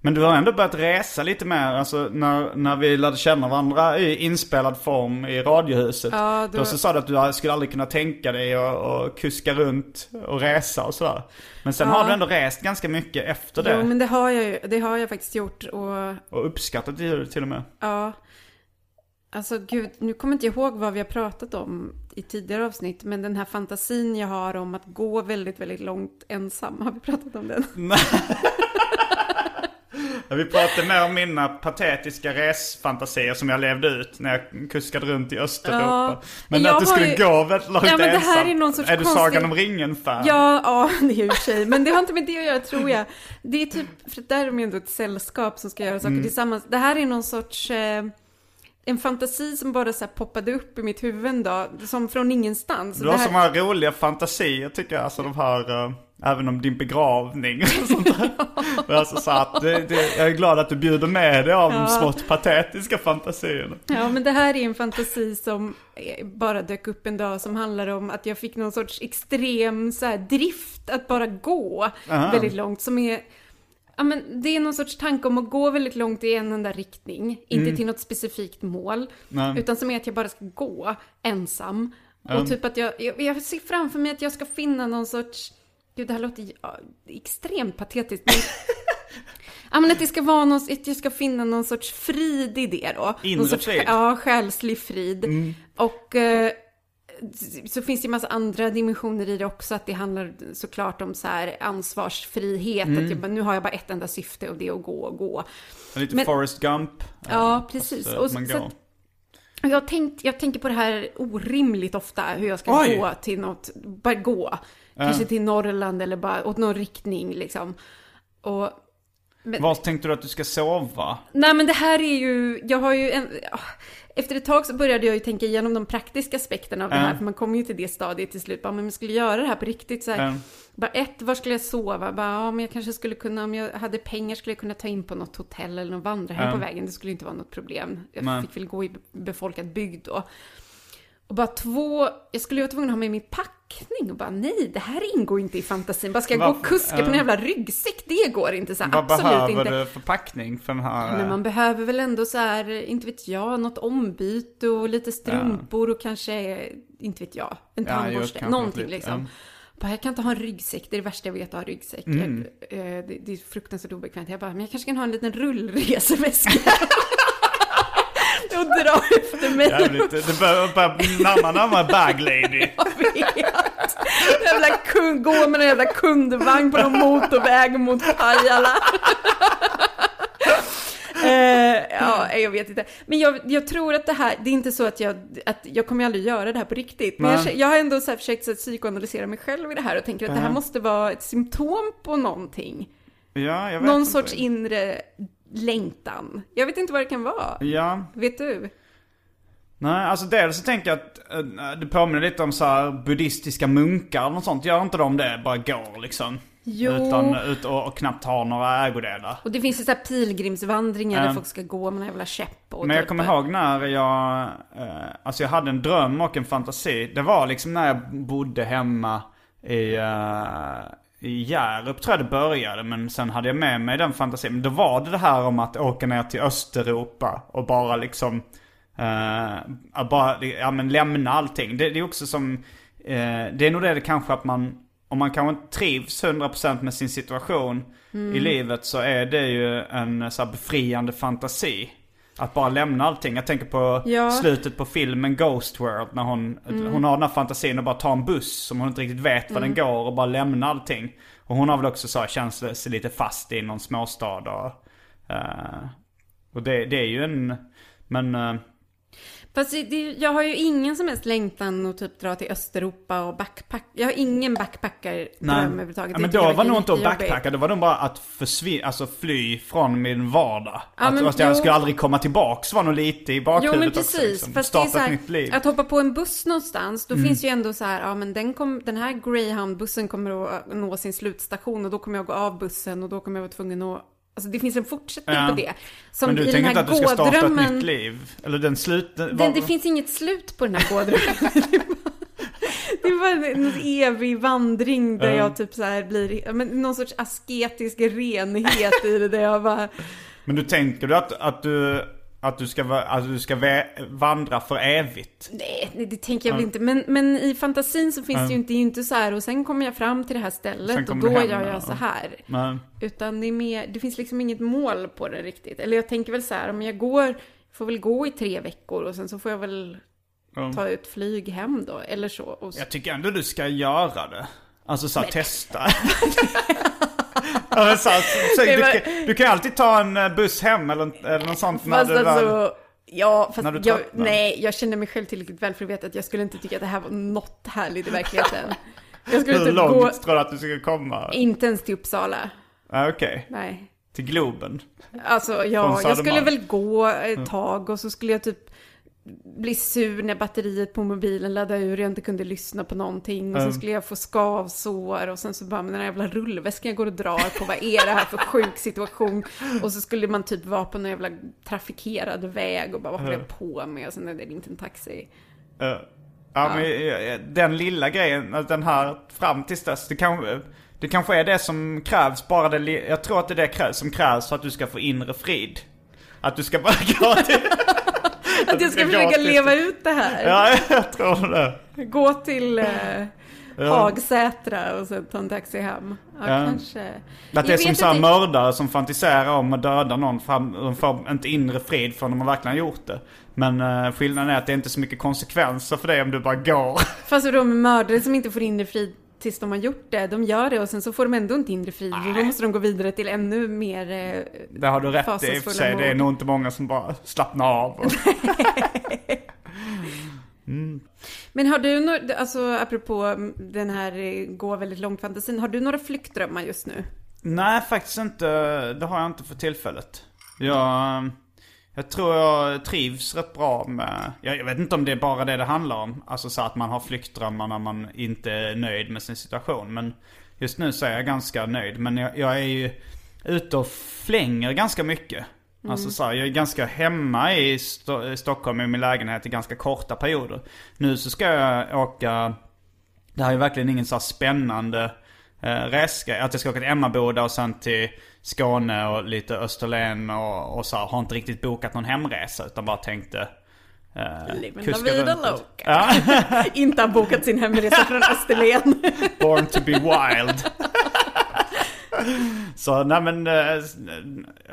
Men du har ändå börjat resa lite mer, alltså när, när vi lärde känna varandra i inspelad form i Radiohuset. Ja, då... då- så sa du att du skulle aldrig kunna tänka dig att och kuska runt och resa och sådär. Men sen har du ändå rest ganska mycket efter det. Jo, men det har jag ju, det har jag faktiskt gjort. Och Och uppskattat det till och med. Ja. Alltså gud, nu kommer jag inte ihåg vad vi har pratat om i tidigare avsnitt, men den här fantasin jag har om att gå väldigt, väldigt långt ensam, har vi pratat om den? Vi pratade mer om mina patetiska resfantasier som jag levde ut när jag kuskade runt i Östeuropa. Ja, men att du har skulle ju- gå väldigt långt Ja, men det här är någon sorts Är du konstig- Sagan om ringen-fan? Ja, ja, det är ju sig, men det har inte med det att göra tror jag. Det är typ, för där är de ju ändå ett sällskap som ska göra saker tillsammans. Det här är någon sorts, eh, en fantasi som bara så här poppade upp i mitt huvud en dag, som från ingenstans. Du Det har här- så många roliga fantasier tycker jag. Alltså de här, eh, även om din begravning och sånt där. Men alltså så att det, det, jag är glad att du bjuder med dig av de Ja. smått patetiska fantasierna. Ja, men det här är en fantasi som eh, bara dök upp en dag som handlar om att jag fick någon sorts extrem så här, drift att bara gå Aha. väldigt långt som är Ja, men det är någon sorts tanke om att gå väldigt långt i en enda riktning, inte till något specifikt mål, Mm. Nej. utan som är att jag bara ska gå ensam. Och typ att jag, jag, jag ser framför mig att jag ska finna någon sorts, gud det här låter ja, extremt patetiskt, men Ja men att det ska vara någon, att jag ska finna någon sorts frid i det då. Inre någon sorts, frid. Ja, själslig frid. Och eh, så finns det ju massa andra dimensioner i det också. Att det handlar såklart om så här ansvarsfrihet. Att jag nu har jag bara ett enda syfte och det är att gå och gå. Lite Men- Forrest Gump. Ja, precis. fast, eh, Och så- så att- Jag, tänkt, jag tänker på det här orimligt ofta, hur jag ska Oj! gå till något, bara gå. Kanske till Norrland eller bara åt någon riktning liksom. Och, men, Var tänkte du att du ska sova? Nej men det här är ju, jag har ju en, ja, efter ett tag så började jag ju tänka igenom de praktiska aspekterna av det här, för man kommer ju till det stadiet till slut, bara, men jag skulle göra det här på riktigt så här. Ja. Bara ett, var skulle jag sova? Bara, ja, men jag kanske skulle kunna, om jag hade pengar skulle jag kunna ta in på något hotell eller någon vandrarhem Ja. på vägen. Det skulle inte vara något problem. Jag fick väl gå i befolkad bygd då. Och bara två, jag skulle ju vara tvungen att ha med min packning och bara nej, det här ingår inte i fantasin. Bara ska jag gå Varför? och kuska på en Ja. jävla ryggsäck? Det går inte så här, Vad absolut behöver inte. du för packning för den här? Men man behöver väl ändå så här, inte vet jag, något ombyte och lite strumpor och kanske, inte vet jag, en Ja, tandborste. kanske någonting lite, liksom. ja. Bara, jag kan inte ha en ryggsäck, det är det värsta jag vet att ha ryggsäck. Mm. Jag, eh, det, det är fruktansvärt obekvämt. Jag bara, men jag kanske kan ha en liten rullreseväska. och dra efter mig. Jävligt, det börjar börjar närma närmare bag lady. Jag vet. Jävla kund, gå med en jävla kundvagn på någon motorväg mot Pajala. Eh, ja, jag vet inte. Men jag, jag tror att det här, det är inte så att jag, att jag kommer aldrig göra det här på riktigt. Men jag, jag har ändå så här försökt så här, psykoanalysera mig själv i det här och tänker att det här måste vara ett symptom på någonting. Ja, jag Någon inte. sorts inre längtan. Jag vet inte vad det kan vara. Ja, Vet du? nej alltså dels så tänker jag att uh, det påminner lite om så här buddhistiska munkar eller något sånt. Gör inte de det? Bara går liksom. Jo. Utan ut och, och knappt har några ägodelar. Och det finns ju så här pilgrimsvandringar där Ja. folk ska gå med en jävla käpp och Men jag typ- kommer ihåg när jag, eh, alltså jag hade en dröm och en fantasi. Det var liksom när jag bodde hemma i, uh, i Hjärup tror jag det började. Men sen hade jag med mig den fantasin. Men då var det det här om att åka ner till Östeuropa och bara liksom, att bara, ja men lämna allting. Det, det är också som, eh, det är nog det, det kanske att man, om man kanske inte trivs 100% med sin situation i livet så är det ju en så här befriande fantasi. Att bara lämna allting. Jag tänker på Ja. slutet på filmen Ghost World. När hon, hon har den här fantasin att bara ta en buss som hon inte riktigt vet var den går och bara lämna allting. Och hon har väl också så känt sig lite fast i någon småstad och... eh, och det, det är ju en... Men... eh, Fast det, jag har ju ingen som helst längtan att typ dra till Östeuropa och backpack. Jag har ingen backpackardröm överhuvudtaget. Ja, men då var nog inte att backpacka, då var nog bara att försvinna, alltså fly från min vardag. Ja, att, men att jag skulle aldrig komma tillbaks var nog lite i bakhuvudet Jo men också. precis, Liksom. fast det är Starta här, ett nytt liv. att hoppa på en buss någonstans, då Mm. finns ju ändå så här, ja men den, kom, den här greyhound-bussen kommer att nå sin slutstation och då kommer jag gå av bussen och då kommer jag vara tvungen att, alltså det finns en fortsättning Ja. på det. Som Men du den tänker här inte att du ska starta ett nytt liv? Eller den slut... Vad- det finns inget slut på den här gådrömmen. Det var en evig vandring där Ja. jag typ så här blir, men någon sorts asketisk renhet i det där jag bara, Men du tänker du att, att du... Att du ska, att du ska vandra för evigt? nej, nej, det tänker jag väl inte. Men, men i fantasin så finns Ja. det ju inte, det inte så här och sen kommer jag fram till det här stället och då hem, gör ja. jag så här. Men, Utan det är mer, det finns liksom inget mål på det riktigt. Eller jag tänker väl så här, om jag går, får väl gå i tre veckor och sen så får jag väl ta ett flyg hem då, eller så. Så jag tycker ändå du ska göra det. Alltså såhär testa. ja, så så, du, var- du kan alltid ta en eh, buss hem eller, eller något sånt när Fast du väl... alltså, ja, när du fast jag, nej, jag känner mig själv tillräckligt väl för att veta att jag skulle inte tycka att det här var något härligt i verkligheten. Jag skulle Hur typ långt gå, tror du att du ska komma? inte ens till Uppsala. Ah, Okej, Nej. till Globen. Alltså, ja, jag skulle väl gå ett tag och så skulle jag typ bli sur när batteriet på mobilen laddade ur och jag inte kunde lyssna på någonting. Och sen Mm. skulle jag få skavsår och sen så bara med den här jävla rullväskan jag går och drar på. Vad är det här för sjuk situation? Och så skulle man typ vara på någon jävla trafikerad väg och bara vad håller jag på med? Och sen är det inte en taxi. Eh, ja, men eh, den lilla grejen, den här fram tills dess, det kanske, det kanske är det som krävs, bara det, jag tror att det är det som krävs för att du ska få inre frid. Att du ska bara gå till... Att jag ska försöka leva ut det här. Ja, jag tror det. Gå till eh, Ja. Hagsätra och sen ta en taxi hem. Ja, Ja. kanske. Att det är som här inte- mördare som fantiserar om att döda någon. Fram, de får inte inre frid förrän de har verkligen gjort det. Men uh, skillnaden är att det inte är så mycket konsekvenser för det om du bara går. Fast de mördare som inte får inre frid tills de har gjort det, de gör det och sen så får de ändå inte inre frid. Då måste de gå vidare till ännu mer... Eh, Det har du rätt i för sig. Det är nog inte många som bara slappnar av. Och... Men har du några, alltså apropå den här eh, gå väldigt långt fantasin, har du några flyktdrömmar just nu? Nej, faktiskt inte. Det har jag inte för tillfället. Jag, jag tror jag trivs rätt bra med... Jag, jag vet inte om det är bara det det handlar om. Alltså så att man har flyktdrömmar när man inte är nöjd med sin situation. Men just nu så är jag ganska nöjd. Men jag, jag är ju ute och flänger ganska mycket. Alltså så här, jag är ganska hemma i, Sto- Stockholm i min lägenhet i ganska korta perioder. Nu så ska jag åka det här är verkligen ingen så spännande eh, resgrej. Att jag ska åka till Emmaboda och sen till Skåne och lite Österlen och, och så här, har inte riktigt bokat någon hemresa utan bara tänkte eh, Living la vida loca. Inte har bokat sin hemresa från Österlen. born to be wild. så nej men, eh,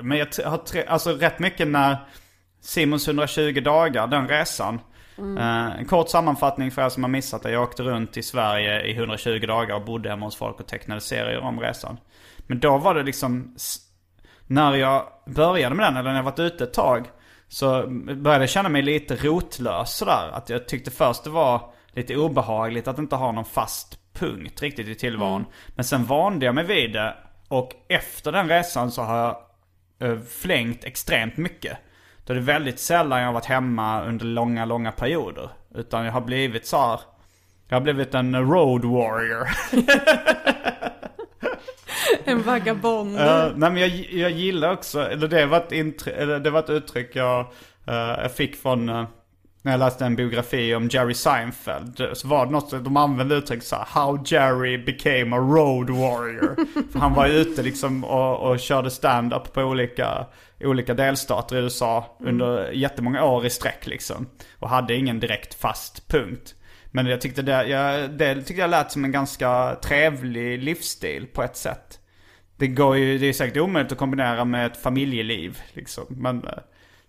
men jag har tre, alltså rätt mycket när Simons 120 dagar, den resan. Eh, en kort sammanfattning för er som har missat det. Jag åkte runt i Sverige i 120 dagar och bodde hemma hos folk och tecknade serier om resan. Men då var det liksom, när jag började med den, eller när jag varit ute ett tag, så började jag känna mig lite rotlös sådär. Att jag tyckte först det var lite obehagligt att inte ha någon fast punkt riktigt i tillvaron. Men sen vande jag mig vid det och efter den resan så har jag eh, flängt extremt mycket. Då är det väldigt sällan jag har varit hemma under långa, långa perioder. Utan jag har blivit så här, jag har blivit en road warrior. En vagabond. Eh, nej men jag, jag gillar också, eller det var ett, intry- eller det var ett uttryck jag, eh, jag fick från eh, när jag läste en biografi om Jerry Seinfeld. Så var det något, de använde uttryck så här, How Jerry became a road warrior. För han var ute liksom och, och körde stand-up på olika, olika delstater i USA under jättemånga år i sträck liksom. Och hade ingen direkt fast punkt. Men jag tyckte det, jag, det tyckte jag lät som en ganska trevlig livsstil på ett sätt. Det går ju, det är säkert omöjligt att kombinera med ett familjeliv liksom. Men eh,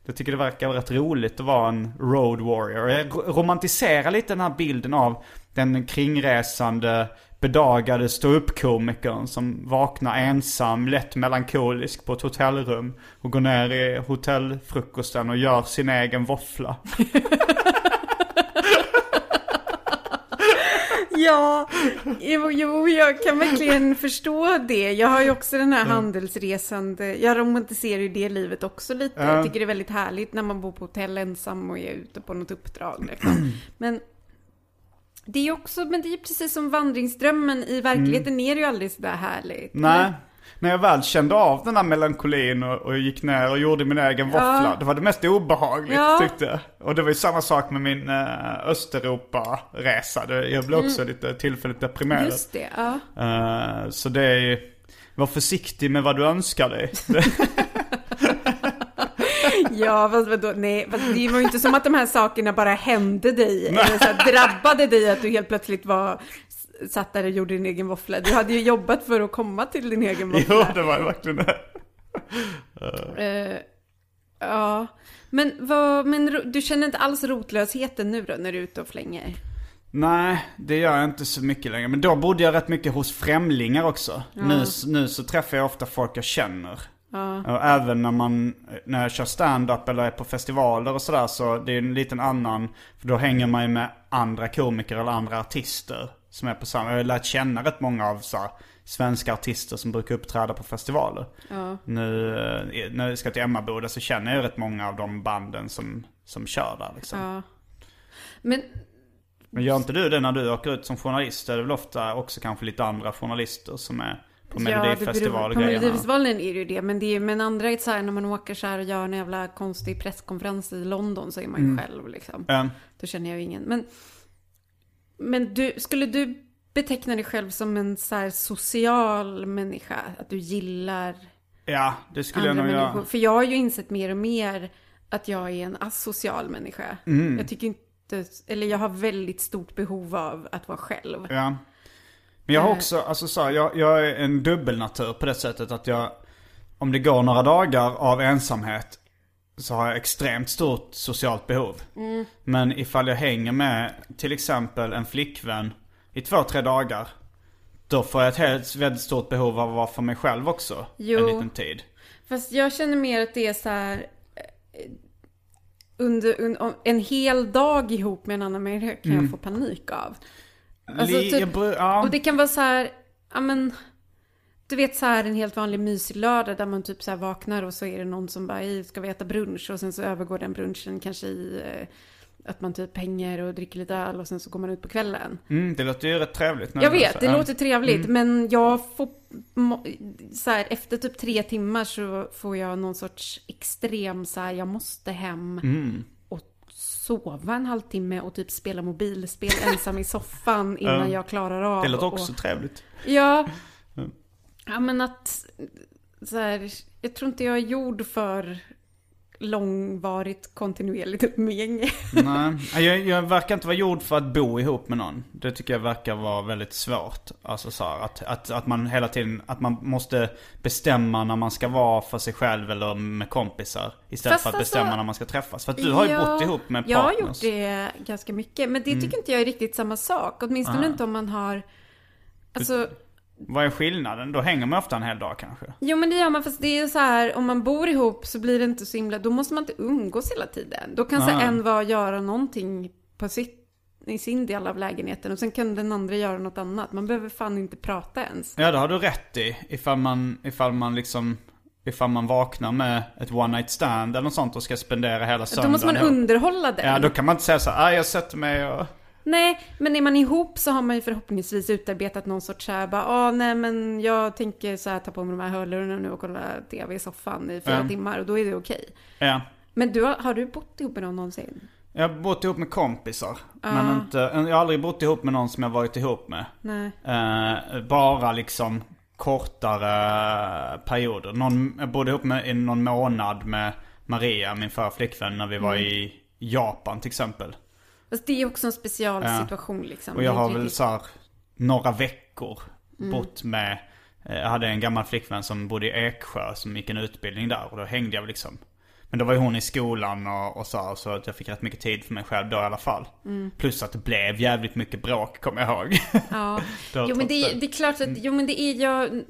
jag tycker det verkar rätt roligt att vara en road warrior. Jag romantiserar lite den här bilden av den kringresande, bedagade ståuppkomikern som vaknar ensam, lätt melankolisk på ett hotellrum. Och går ner i hotellfrukosten och gör sin egen våffla. Ja, jo, jo, jag kan verkligen förstå det. Jag har ju också den här handelsresande, jag romantiserar ju det livet också lite. Ja. Jag tycker det är väldigt härligt när man bor på hotell ensam och är ute på något uppdrag. Liksom. Men det är också, men det är precis som vandringsdrömmen. I verkligheten är det ju aldrig sådär härligt. Nej. När jag väl kände av den här melankolin och, och gick ner och gjorde min egen våffla. Det var det mest obehagligt Ja. tyckte jag. Och det var ju samma sak med min uh, Östeuropa-resa. Jag blev också lite tillfälligt deprimerad. Mm. Just det, ja. Eh, så det är ju, var försiktig med vad du önskar dig. Ja, fast vadå? Nej, fast det var ju inte som att de här sakerna bara hände dig. Eller så här, drabbade dig att du helt plötsligt var satt där och gjorde din egen våffla. Du hade ju jobbat för att komma till din egen jo, våffla. det var verkligen det. Eh, ja, men, vad, men du känner inte alls rotlösheten nu då när du är ute och flänger? Nej, det gör jag inte så mycket längre. Men då bodde jag rätt mycket hos främlingar också. Nu, nu så träffar jag ofta folk jag känner. Och även när man, när jag kör stand-up eller är på festivaler och sådär så det är en liten annan, för då hänger man ju med andra komiker eller andra artister som är på samma, jag har lärt känna rätt många av så här, svenska artister som brukar uppträda på festivaler. Nu eh, när jag ska till Emmaboda så känner jag rätt många av de banden som, som kör där liksom. Ja. Men Men gör inte du det när du åker ut som journalist? Det är väl ofta också kanske lite andra journalister som är på Ja, det beror- På Melodifestivalgrejerna? Melodifestivalen är det ju det. Men, det är, men andra är så här när man åker så här och gör en jävla konstig presskonferens i London så är man ju själv liksom. Mm. Då känner jag ju ingen. Men, men du, skulle du beteckna dig själv som en så social människa? Att du gillar Ja, det skulle andra jag nog människor? göra. För jag har ju insett mer och mer att jag är en asocial människa. Mm. Jag tycker inte, eller jag har väldigt stort behov av att vara själv. Ja. Men jag har Eh. också, alltså så här, jag, jag är en dubbelnatur på det sättet att jag, om det går några dagar av ensamhet så har jag extremt stort socialt behov. Mm. Men ifall jag hänger med till exempel en flickvän i två, tre dagar. Då får jag ett helt väldigt stort behov av att vara för mig själv också. Jo. En liten tid. Fast jag känner mer att det är så här eh, under, un- om- en hel dag ihop med en annan människa kan jag få panik av. Alltså, typ- ja. Och det kan vara så här, ja men, du vet så här en helt vanlig mysig lördag där man typ så här vaknar och så är det någon som bara, "Hej, ska vi äta brunch? Och sen så övergår den brunchen kanske i eh, att man typ hänger och dricker lite öl och sen så går man ut på kvällen. Mm, det låter ju rätt trevligt. när Jag vet, det låter trevligt, men jag får... Så här, efter typ tre timmar så får jag någon sorts extrem så här, jag måste hem Mm. och sova en halvtimme och typ spela mobilspel ensam i soffan innan jag klarar av. Det låter också och, trevligt. Ja. Ja men att, så här, jag tror inte jag är gjord för långvarigt kontinuerligt umgänge. Nej, jag, jag verkar inte vara gjord för att bo ihop med någon. Det tycker jag verkar vara väldigt svårt. Alltså så här, att, att, att man hela tiden, att man måste bestämma när man ska vara för sig själv eller med kompisar. Istället Fast för att alltså- bestämma när man ska träffas. För att du har ju Ja, bott ihop med Jag har partners. gjort det ganska mycket, men det Mm. tycker inte jag är riktigt samma sak. Åtminstone Ah. inte om man har... Alltså, Vad är skillnaden? Då hänger man ofta en hel dag kanske. jo men det gör man, fast det är så här, om man bor ihop så blir det inte så himla, då måste man inte umgås hela tiden. Då kan så en vara göra någonting på sitt, i sin del av lägenheten och sen kan den andra göra något annat. Man behöver fan inte prata ens. Ja, det har du rätt i. Ifall man, ifall man liksom... Ifall man vaknar med ett one night stand eller något sånt och ska spendera hela Då söndagen måste man underhålla den. Ja, då kan man inte säga så här, ah, jag sätter mig och... Nej, men är man ihop så har man ju förhoppningsvis utarbetat någon sorts såhär bara, ah, nej men jag tänker så här ta på mig de här hörlurarna nu och kolla tv i soffan i fyra Ja. timmar och då är det okej. Ja. Men du, har, du bott ihop med någon någonsin? Jag har bott ihop med kompisar. Men inte, jag har aldrig bott ihop med någon som jag varit ihop med. Nej. Eh, bara liksom kortare perioder. Någon, jag bodde ihop med i någon månad med Maria, min förra flickvän, när vi var Mm. i Japan till exempel. Fast det är också en special Ja. situation liksom. Och jag har väl så här, några veckor Mm. bott med, eh, jag hade en gammal flickvän som bodde i Eksjö som gick en utbildning där och då hängde jag liksom. Men då var ju hon i skolan och, och så, så att jag fick rätt mycket tid för mig själv då i alla fall. Mm. Plus att det blev jävligt mycket bråk kommer jag ihåg. Ja, jo men det. det är klart att, jo men det är jag,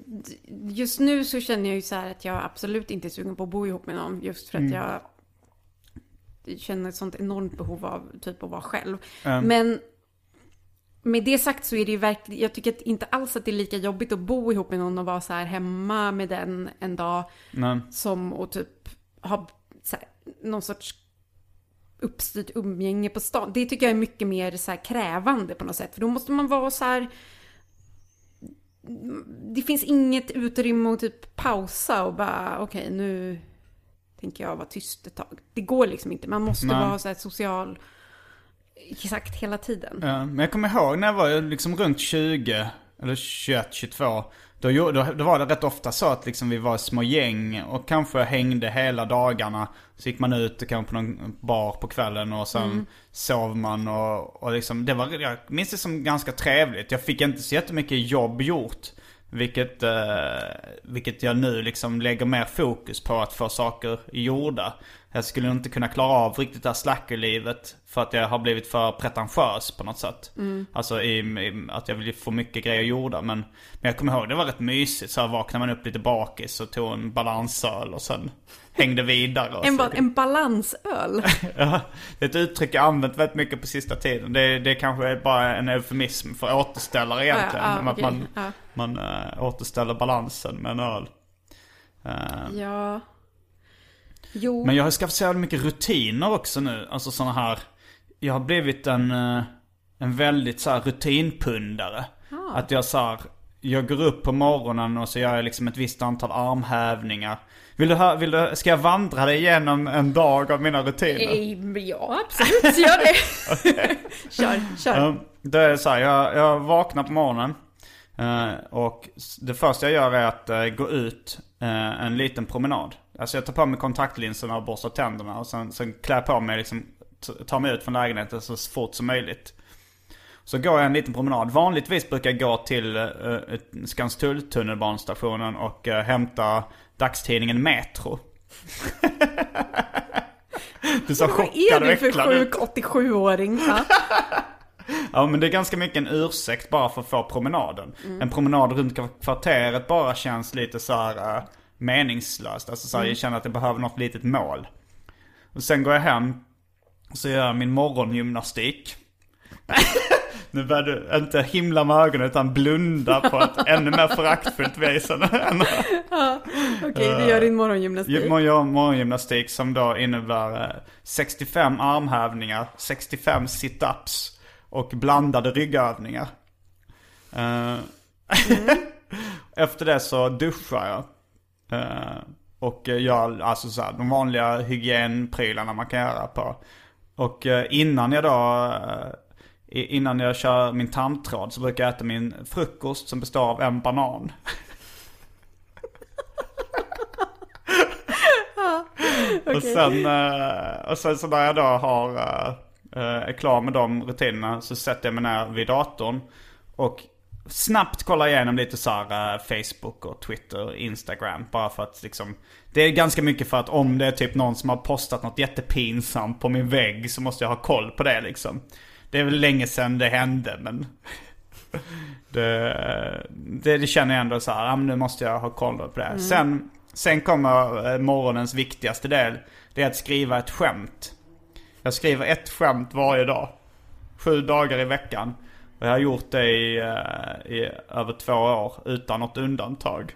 just nu så känner jag ju så här att jag absolut inte är sugen på att bo ihop med någon just för att Mm. jag känner ett sånt enormt behov av typ att vara själv. Mm. Men med det sagt så är det ju verkligen, jag tycker att inte alls att det är lika jobbigt att bo ihop med någon och vara så här hemma med den en dag Men, som att typ ha här, någon sorts uppstyrt umgänge på stan. Det tycker jag är mycket mer så här krävande på något sätt. För då måste man vara så här... Det finns inget utrymme att typ pausa och bara okej nu tänker jag vara tyst ett tag. Det går liksom inte. Man måste Nej. vara så här social exakt hela tiden. ja, men jag kommer ihåg när jag var liksom runt 20, eller 21, 22. Då, då, då var det rätt ofta så att liksom vi var små gäng och kanske hängde hela dagarna. Så gick man ut och kanske på någon bar på kvällen och sen sov man och, och liksom, det var, jag minns det som ganska trevligt. Jag fick inte så jättemycket jobb gjort. Vilket, eh, vilket jag nu liksom lägger mer fokus på att få saker gjorda. Jag skulle inte kunna klara av riktigt det här slackerlivet för att jag har blivit för pretentiös på något sätt. Alltså i, i, att jag vill få mycket grejer gjorda. Men, men jag kommer ihåg det var rätt mysigt. Så här vaknade man upp lite bakis och tog en balansöl och sen hängde vidare. En, ba- en balansöl. Ja, det är ett uttryck jag använt väldigt mycket på sista tiden. Det, det kanske är bara en eufemism för återställare egentligen. Ja, att okej. man, Ja. man äh, återställer balansen med en öl. Eh, Ja. Jo. Men jag har skaffat så jävla mycket rutiner också nu. Alltså sådana här. Jag har blivit en, eh, en väldigt så rutinpundare. Att jag så här, jag går upp på morgonen och så gör jag liksom ett visst antal armhävningar. Vill du, hö- vill du, ska jag vandra dig igenom en dag av mina rutiner? Eh, Ja, absolut. Gör det. kör, kör. Det är så här, jag, jag vaknar på morgonen. eh, och det första jag gör är att eh, gå ut en liten promenad. Alltså jag tar på mig kontaktlinserna och borstar tänderna. Och sen, sen klär jag på mig liksom, tar mig ut från lägenheten så fort som möjligt. Så går jag en liten promenad. Vanligtvis brukar jag gå till uh, Skanstull tunnelbanestationen och uh, hämta dagstidningen Metro. du sa Vad chockad är och du för äcklad ut. sjuk 87-åring? Ja. Men det är ganska mycket en ursäkt bara för att få promenaden. En promenad runt kvarteret bara känns lite så här uh, meningslöst. Alltså så här, jag känner att jag behöver något litet mål. Och sen går jag hem och så gör jag min morgongymnastik. nu börjar du inte himla med ögonen utan blunda på ett ännu mer föraktfullt vis än Okej, du gör din morgongymnastik. Jag gör morgongymnastik som då innebär eh, 65 armhävningar, 65 sit-ups och blandade ryggövningar. Eh, Efter det så duschar jag. Eh, Och gör alltså så här, de vanliga hygienprylarna man kan göra på. Och eh, innan jag då, eh, innan jag kör min tandtråd så brukar jag äta min frukost som består av en banan. Och sen, eh, och sen så när jag då har, eh, eh, är klar med de rutinerna så sätter jag mig ner vid datorn. Och snabbt kollar igenom lite så här Facebook och Twitter, Instagram. Bara för att liksom, det är ganska mycket för att om det är typ någon som har postat något jättepinsamt på min vägg så måste jag ha koll på det liksom. Det är väl länge sedan det hände men det, det, det känner jag ändå så här, men nu måste jag ha koll på det. Sen, sen kommer eh, morgonens viktigaste del. Det är att skriva ett skämt. Jag skriver ett skämt varje dag. Sju dagar i veckan. Och jag har gjort det i, eh, i över två år utan något undantag.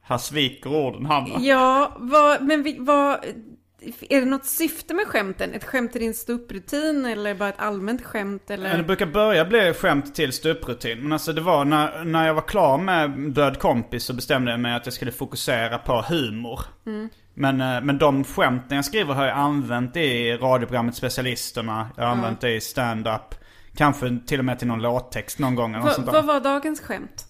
Här sviker orden Hanna. Ja, vad, men vi, vad, är det något syfte med skämten? Ett skämt till din ståupprutin eller bara ett allmänt skämt Men Det eller? brukar börja bli skämt till ståupprutin. Men alltså det var när, när jag var klar med Död kompis så bestämde jag mig att jag skulle fokusera på humor. Men, eh, men de skämten jag skriver har jag använt i radioprogrammet Specialisterna. Jag har använt det i stand-up. Kanske till och med till någon låttext någon gång eller Vad, sånt där. vad var dagens skämt?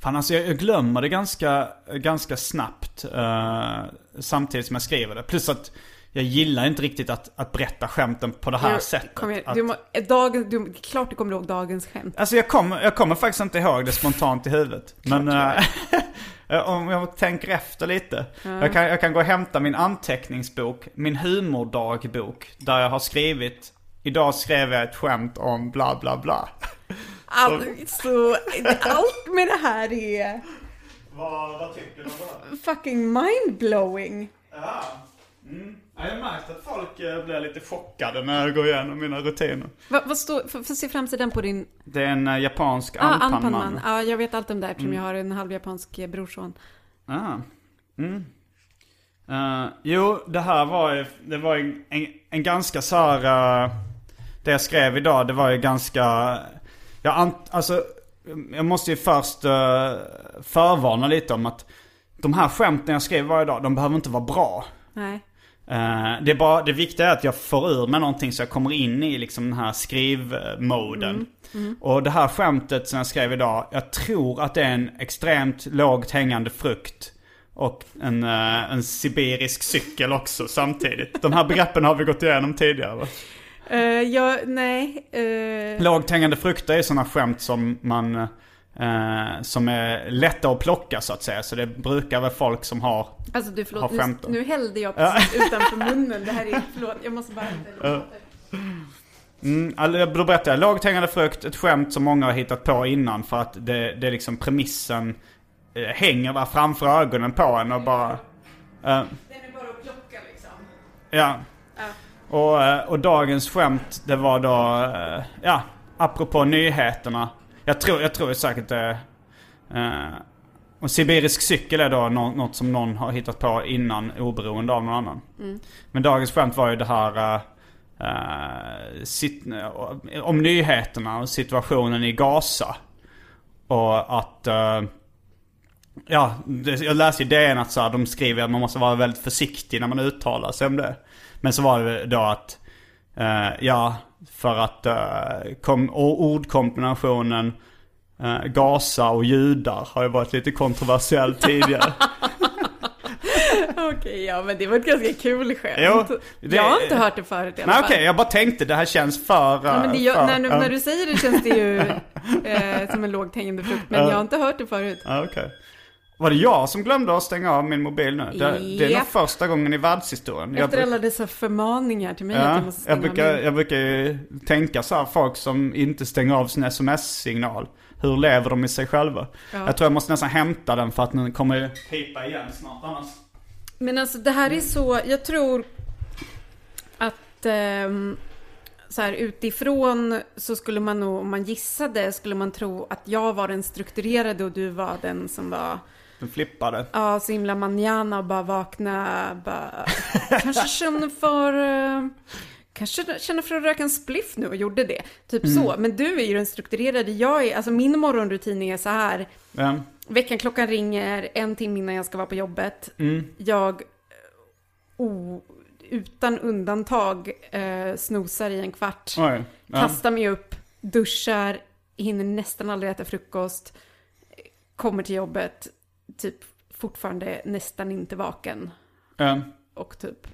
Fan alltså jag, jag glömmer det ganska, ganska snabbt. eh, samtidigt som jag skriver det. Plus att jag gillar inte riktigt att, att berätta skämten på det här Jo, sättet. Kom igen, Att- du, må, dagen, du, klart du kommer ihåg dagens skämt. Alltså jag kommer, jag kommer faktiskt inte ihåg det spontant i huvudet. Men eh, om jag tänker efter lite. Jag, kan, jag kan gå och hämta min anteckningsbok, min humordagbok. Där jag har skrivit, idag skrev jag ett skämt om bla bla bla. All, så, allt med det här är Vad, vad tycker du om det? fucking mindblowing. Ja. Mm. Ja, jag har märkt att folk eh, blir lite chockade när jag går igenom mina rutiner. Vad, vad står, får, får se framsidan på din... Det är en eh, japansk Ah, anpanman. Ja, jag vet allt om det eftersom Mm. jag har en halvjapansk eh, brorson. Ah. Mm. Eh, jo, det här var ju, det var ju en, en ganska så här, eh, det jag skrev idag, det var ju ganska, jag alltså, jag måste ju först uh, förvarna lite om att de här skämten jag skriver varje dag, de behöver inte vara bra. Nej. Eh, det, är bara, det viktiga är att jag får ur mig någonting så jag kommer in i liksom den här skrivmoden. Och det här skämtet som jag skrev idag, jag tror att det är en extremt lågt hängande frukt. Och en, eh, en sibirisk cykel också samtidigt. De här begreppen har vi gått igenom tidigare va? Uh, ja, nej. Uh, Lågt hängande frukter är sådana skämt som man... eh, som är lätta att plocka så att säga. Så det brukar väl folk som har... alltså du förlåt, nu, nu hällde jag precis utanför munnen. Det här är, förlåt, jag måste bara... Mm, alltså, då berättar jag. Lågt hängande frukt, ett skämt som många har hittat på innan för att det, det är liksom premissen eh, hänger där framför ögonen på en och bara... eh, Den är bara att plocka liksom. ja. Och, eh, och dagens skämt det var då, eh, ja, apropå nyheterna. Jag tror, jag tror säkert det... eh, och sibirisk cykel är då nå- något som någon har hittat på innan oberoende av någon annan. Men dagens skämt var ju det här... eh, eh, sit, om nyheterna och situationen i Gaza. Och att... eh, ja, jag läste i DN att så här, de skriver att man måste vara väldigt försiktig när man uttalar sig om det. Men så var det då att... eh, ja, för att uh, kom, ordkombinationen uh, Gaza och judar har ju varit lite kontroversiell tidigare. Okej, ja men det var ett ganska kul skämt. Jo, det- jag har inte hört det förut i alla fall. okej, jag bara tänkte det här känns för... Ja, men gör, för, när, du- när du säger det känns det ju eh, som en lågt hängande frukt. Men Ja. jag har inte hört det förut. Okej. Var det jag som glömde att stänga av min mobil nu? Det, det är nog första gången i världshistorien. Jag Efter alla dessa förmaningar till mig att Ja, jag måste jag stänga brukar, min... jag brukar ju tänka så här, folk som inte stänger av sin sms-signal. Hur lever de i sig själva? Ja. Jag tror jag måste nästan hämta den för att den kommer ju pipa igen snart annars. Men alltså det här är så, jag tror att ehm, så här utifrån så skulle man nog, om man gissade, skulle man tro att jag var den strukturerade och du var den som var Den flippade. Ja, så himla manjana och bara vakna, bara kanske känner för, eh, kanske känner för att röka en spliff nu och gjorde det. Typ så. Men du är ju den strukturerade, jag är, alltså min morgonrutin är så här, Ja. väckarklockan ringer en timme innan jag ska vara på jobbet. Jag, eh, o, utan undantag, eh, snosar i en kvart. Oj. Ja. Kastar mig upp, duschar, hinner nästan aldrig äta frukost, kommer till jobbet typ fortfarande nästan inte vaken. Eh, Och typ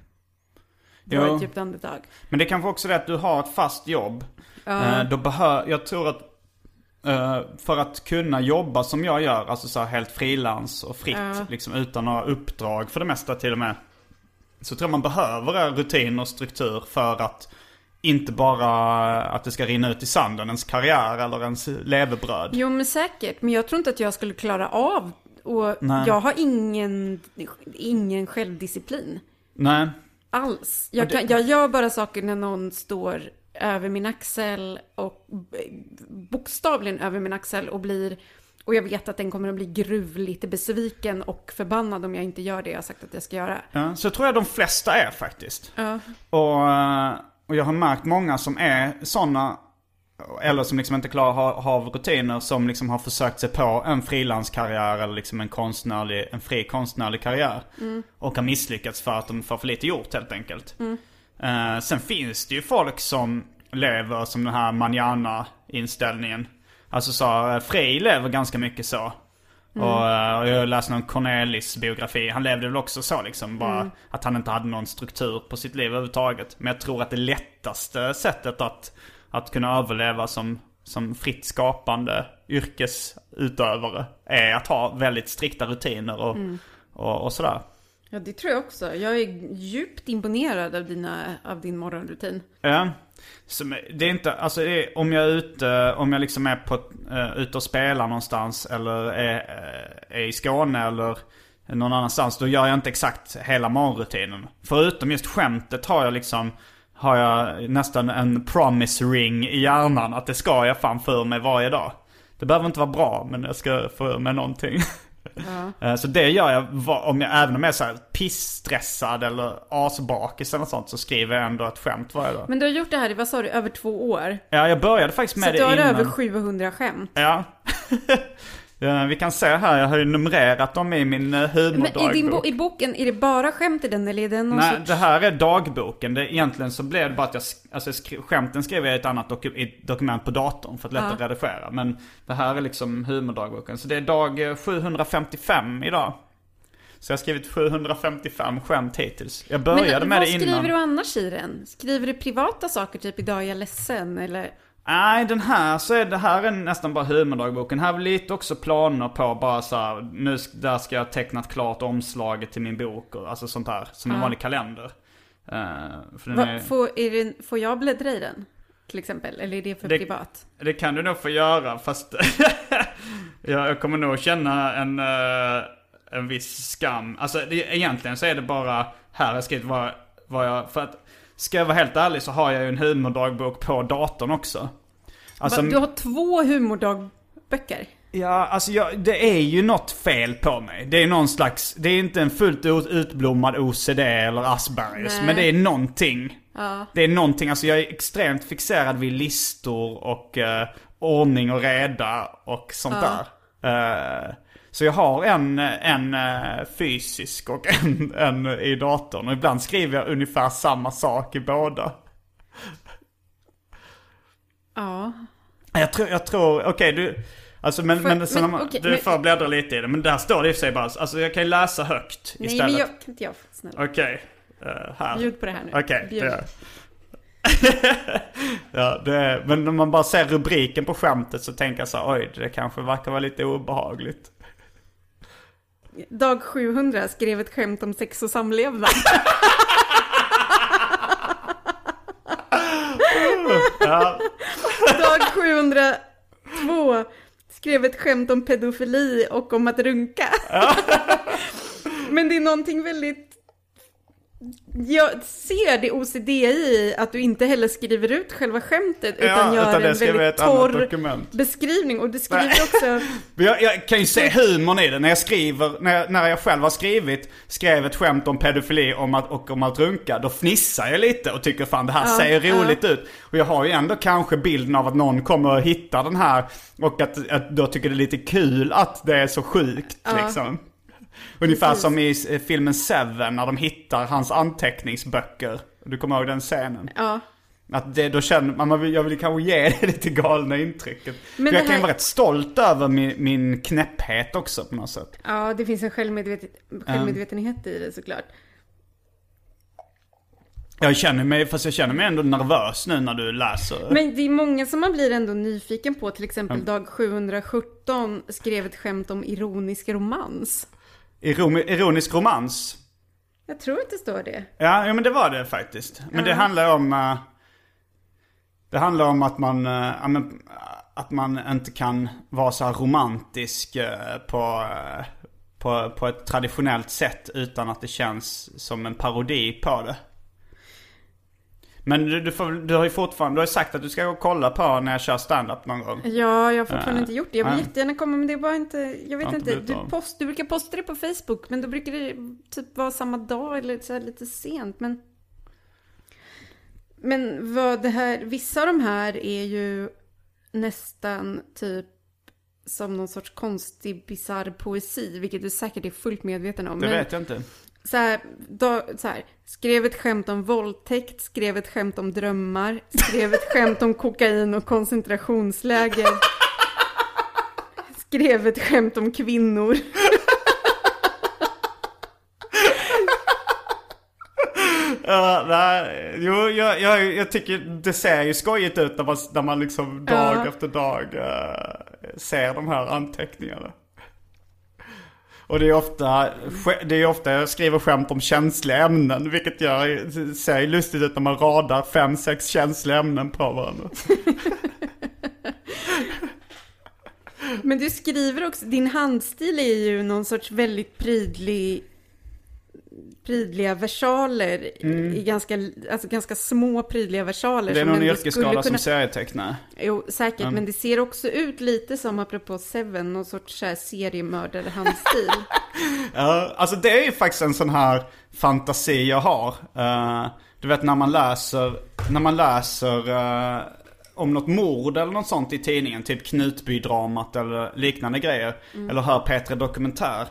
Jo. dra ett djupt andetag. Men det är kanske också det att du har ett fast jobb. Eh, då behör, jag tror att eh, för att kunna jobba som jag gör, alltså så här helt frilans och fritt, Ja. liksom utan några uppdrag för det mesta till och med. Så tror jag man behöver rutin och struktur för att inte bara att det ska rinna ut i sanden, ens karriär eller ens levebröd. Jo men säkert, men jag tror inte att jag skulle klara av och Nej. jag har ingen, ingen självdisciplin Nej. alls. Jag, kan, jag gör bara saker när någon står över min axel och bokstavligen över min axel och blir och jag vet att den kommer att bli gruvligt besviken och förbannad om jag inte gör det jag sagt att jag ska göra. Ja, så tror jag de flesta är faktiskt. Ja. Och, eh, och jag har märkt många som är sådana, eller som liksom inte klarar ha- av rutiner, som liksom har försökt sig på en frilanskarriär eller liksom en konstnärlig, en fri konstnärlig karriär. Och har misslyckats för att de får för lite gjort helt enkelt. Eh, sen finns det ju folk som lever som den här manana-inställningen. Alltså så, eh, Frey lever ganska mycket så. Och, eh, och jag läste någon Cornelis biografi. Han levde väl också så liksom. Bara att han inte hade någon struktur på sitt liv överhuvudtaget. Men jag tror att det lättaste sättet att, att kunna överleva som, som fritt skapande yrkesutövare är att ha väldigt strikta rutiner och, och, och sådär. ja, det tror jag också. Jag är djupt imponerad av, dina, av din morgonrutin. Ja. Som, det är inte, alltså det är, om jag är ute, om jag liksom är på, uh, ute och spelar någonstans eller är, eh, är i Skåne eller någon annanstans. Då gör jag inte exakt hela morgonrutinen. Förutom just skämtet har jag liksom, har jag nästan en promise ring i hjärnan. Att det ska jag fan för mig varje dag. Det behöver inte vara bra men jag ska få ur mig någonting. Eh, Så det gör jag, om jag även om jag är så här pissstressad eller asbakis eller något sånt så skriver jag ändå ett skämt varje dag. Men du har gjort det här i, vad sa du, över två år? Ja, jag började faktiskt med Så det du har innan. över 700 skämt. Ja. ja. Vi kan se här, jag har ju numrerat dem i min eh, Men i, din humordagbok. bo- i boken, är det bara skämt i den eller är det någon Nej, sorts... det här är dagboken. Det, egentligen så blev det bara att jag, alltså skri- skämten skrev jag i ett annat doku- ett dokument på datorn för att lättare Ja. redigera. Men det här är liksom humordagboken. Så det är dag eh, 755 idag. Så jag har skrivit 755 skämt hittills. Jag började Men med vad det innan. skriver du annars i den? Skriver du privata saker, typ idag är jag ledsen eller? Nej, den här så är det här är nästan bara humordagboken. Här är lite också planer på bara så här, nu där ska jag tecknat klart omslaget till min bok och alltså sånt här. Som en vanlig kalender. Eh, för Va, är, får, är det, får jag bläddra i den? Till exempel, eller är det för Det- privat? Det kan du nog få göra fast jag, jag kommer nog känna en, eh, en viss skam. Alltså det, egentligen så är det bara, här har jag skrivit vad, vad jag, för att ska jag vara helt ärlig så har jag ju en humordagbok på datorn också. Alltså, du har två humordagböcker? Ja, alltså jag, det är ju något fel på mig. Det är någon slags, det är inte en fullt ut- utblommad OCD eller Aspergers. Nej. Men det är någonting. Ja. Det är någonting, alltså jag är extremt fixerad vid listor och eh, ordning och reda och sånt där. Eh, så jag har en, en eh, fysisk och en, en i datorn. Och ibland skriver jag ungefär samma sak i båda. Ja. Jag tror, jag tror, okej du, alltså men, Får- men, men, man, okej, du men- får bläddra lite i det. Men där står det i och för sig bara, alltså jag kan ju läsa högt Nej, istället. men jag, kan inte jag, snälla. Okej, eh, här. Bjud på det här nu. Okej, det gör jag. ja, det är, men när man bara ser rubriken på skämtet så tänker jag så här, oj, det kanske verkar vara lite obehagligt. Dag 700 skrev ett skämt om sex och samlevnad. Ja, Dag 702 skrev ett skämt om pedofili och om att runka. Men det är någonting väldigt... Jag ser det OCD i att du inte heller skriver ut själva skämtet utan ja, gör utan en väldigt torr beskrivning. Och du skriver Nej. också... Jag, jag kan ju se humorn i det. När jag skriver, när jag, när jag själv har skrivit, skrev ett skämt om pedofili om att, och om att runka, då fnissar jag lite och tycker fan det här Ja, ser ja. roligt ut. Och jag har ju ändå kanske bilden av att någon kommer att hitta den här och att, att då tycker det är lite kul att det är så sjukt Ja. liksom. Ungefär Precis. som i eh, filmen Seven när de hittar hans anteckningsböcker. Du kommer ihåg den scenen? Ja, Att det, då känner man, man vill, jag vill kanske ge det lite galna intrycket. Men För jag det kan ju här- vara rätt stolt över min, min knäpphet också på något sätt. Ja, det finns en självmedvet självmedvetenhet i det såklart. Jag känner mig, fast jag känner mig ändå nervös nu när du läser. Men det är många som man blir ändå nyfiken på. Till exempel dag 717 skrev ett skämt om ironisk romans. Ironisk romans. Jag tror att det står det. Ja, ja men det var det faktiskt. Men det handlar om... eh, det handlar om att man, eh, att man inte kan vara så här romantisk eh, på, på, på ett traditionellt sätt utan att det känns som en parodi på det. Men du, du, får, du har ju fortfarande, du har sagt att du ska gå och kolla på när jag kör stand-up någon gång. Ja, jag har fortfarande Äh, inte gjort det. Jag vill nej. jättegärna komma, men det är bara inte... Jag vet Har inte inte. Du, post, du brukar posta det på Facebook, men då brukar det typ vara samma dag eller så här lite sent. Men, men vad det här... Vissa av de här är ju nästan typ som någon sorts konstig, bisarr poesi, vilket du säkert är fullt medveten om. Det men, vet jag inte. Så här, då, så här, skrev ett skämt om våldtäkt, skrev ett skämt om drömmar, skrev ett skämt om kokain och koncentrationsläger. Skrev ett skämt om kvinnor. Ja, nej, jo, jag, jag, jag tycker det ser ju skojigt ut när man, när man liksom dag Ja. efter dag eh, ser de här anteckningarna. Och det är ofta, det är ofta jag skriver skämt om känsliga ämnen, vilket gör, ser ju lustigt ut när man radar fem, sex känsliga ämnen på varandra. Men du skriver också, din handstil är ju någon sorts väldigt prydlig prydliga versaler i ganska, alltså ganska små prydliga versaler. Mm. Det är någon ändå yrkesskada skulle som kunna- serietecknare. Jo, säkert, men det ser också ut lite som, apropå Seven, någon sorts så här seriemördare-handstil. Ja, alltså det är ju faktiskt en sån här fantasi jag har. Eh, du vet när man läser, när man läser eh, om något mord eller något sånt i tidningen, typ Knutby-dramat eller liknande grejer. Eller hör Petra Dokumentär.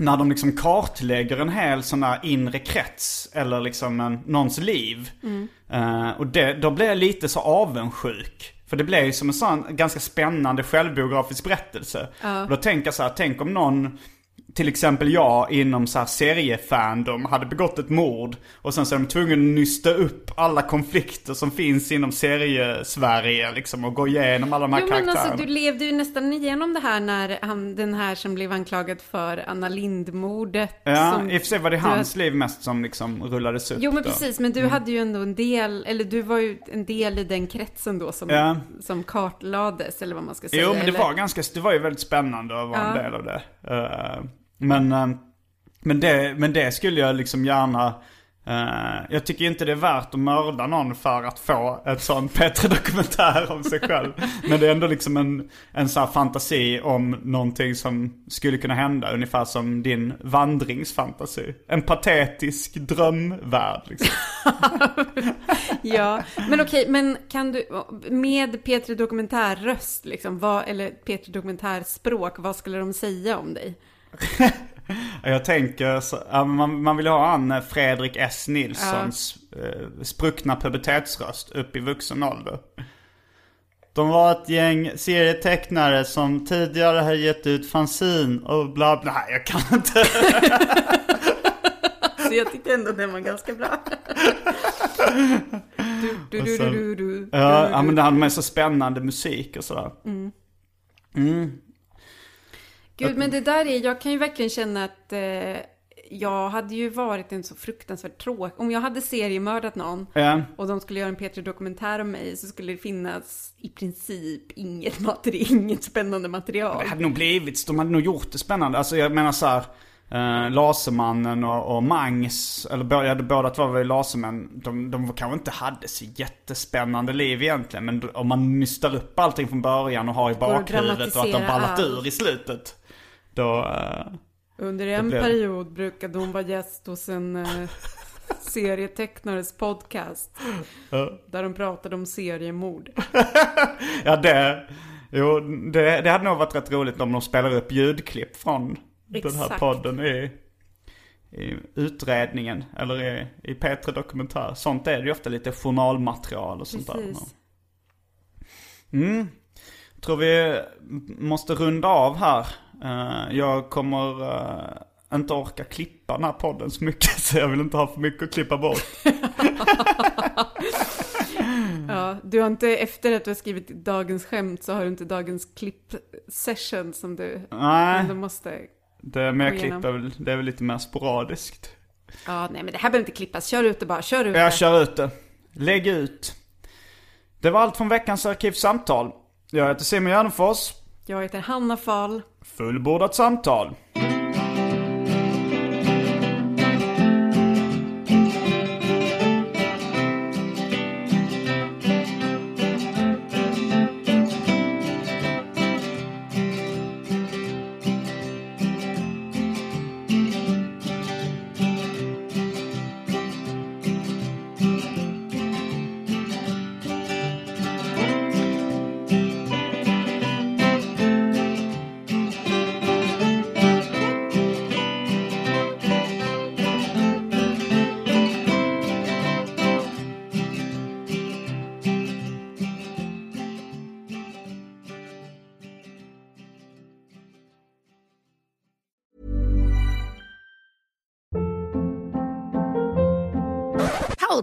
När de liksom kartlägger en hel sån här inre krets eller liksom en, någons liv. Eh, och det, då blir jag lite så avundsjuk. För det blir ju som en sån ganska spännande självbiografisk berättelse. Och då tänker jag så här, tänk om någon till exempel jag inom så här seriefandom hade begått ett mord och sen så är de tvungna att nysta upp alla konflikter som finns inom serie-Sverige liksom och gå igenom alla de här Jo, men karaktärerna. alltså du levde ju nästan igenom det här när han, den här som blev anklagad för Anna Lindmordet. Ja, som, i och för sig var det hans liv mest som liksom rullades upp Jo men då. precis, men du hade ju ändå en del, eller du var ju en del i den kretsen då som, Ja. som kartlades, eller vad man ska säga. Jo men det eller... var ganska, det var ju väldigt spännande att vara en Ja. del av det. Eh, men, eh, men, det, men det skulle jag liksom gärna, Uh, jag tycker inte det är värt att mörda någon för att få ett sån bättre dokumentär om sig själv. men det är ändå liksom en, en sån här fantasi om någonting som skulle kunna hända. Ungefär som din vandringsfantasi. En patetisk drömvärld liksom. Ja, men okej, men kan du, med P3 Dokumentärröst liksom, vad, eller P3 Dokumentärspråk, vad skulle de säga om dig? Jag tänker, så, ja, man, man vill ha han eh, Fredrik S. Nilssons eh, spruckna pubertetsröst upp i vuxen ålder. De var ett gäng serietecknare som tidigare har gett ut fanzin och bla bla. Jag kan inte. Så jag tyckte ändå den var ganska bra. Du, du, du, Ja, ja men det hade med så spännande musik och sådär. Gud, men det där är, jag kan ju verkligen känna att eh, jag hade ju varit en så fruktansvärt tråk. Om jag hade seriemördat någon Ja. och de skulle göra en P3 Dokumentär om mig så skulle det finnas i princip inget, materi- inget spännande material. Det hade nog blivit, de hade nog gjort det spännande. Alltså jag menar så här. Eh, Lasermannen och, och Mangs, eller båda, båda två var ju Lasermän. De, de kanske inte hade så jättespännande liv egentligen. Men om man nystar upp allting från början och har i bakhuvudet och att de ballat allt. ur i slutet. Då, eh, Under en blev period brukade hon vara gäst hos en eh, serietecknares podcast. Där de pratade om seriemord. ja det, jo, det, det hade nog varit rätt roligt om de spelar upp ljudklipp från den här Exakt. podden i, i utredningen eller i, i P3 Dokumentär. Sånt är det ju ofta lite journalmaterial och sånt där. Precis. Mm. Tror vi måste runda av här. Eh, jag kommer eh, inte orka klippa den här podden så mycket så jag vill inte ha för mycket att klippa bort. Ja, du har inte, efter att du har skrivit dagens skämt så har du inte dagens klipp-session som du Nej, ändå måste... det, jag klipper väl, det är väl lite mer sporadiskt. Ja, nej men det här behöver inte klippas. Kör ut det bara, kör ut Jag det. kör ut det. Lägg ut. Det var allt från veckans arkivsamtal. Jag heter Simon Gärdenfors. Jag heter Hanna Fahl. Fullbordat samtal.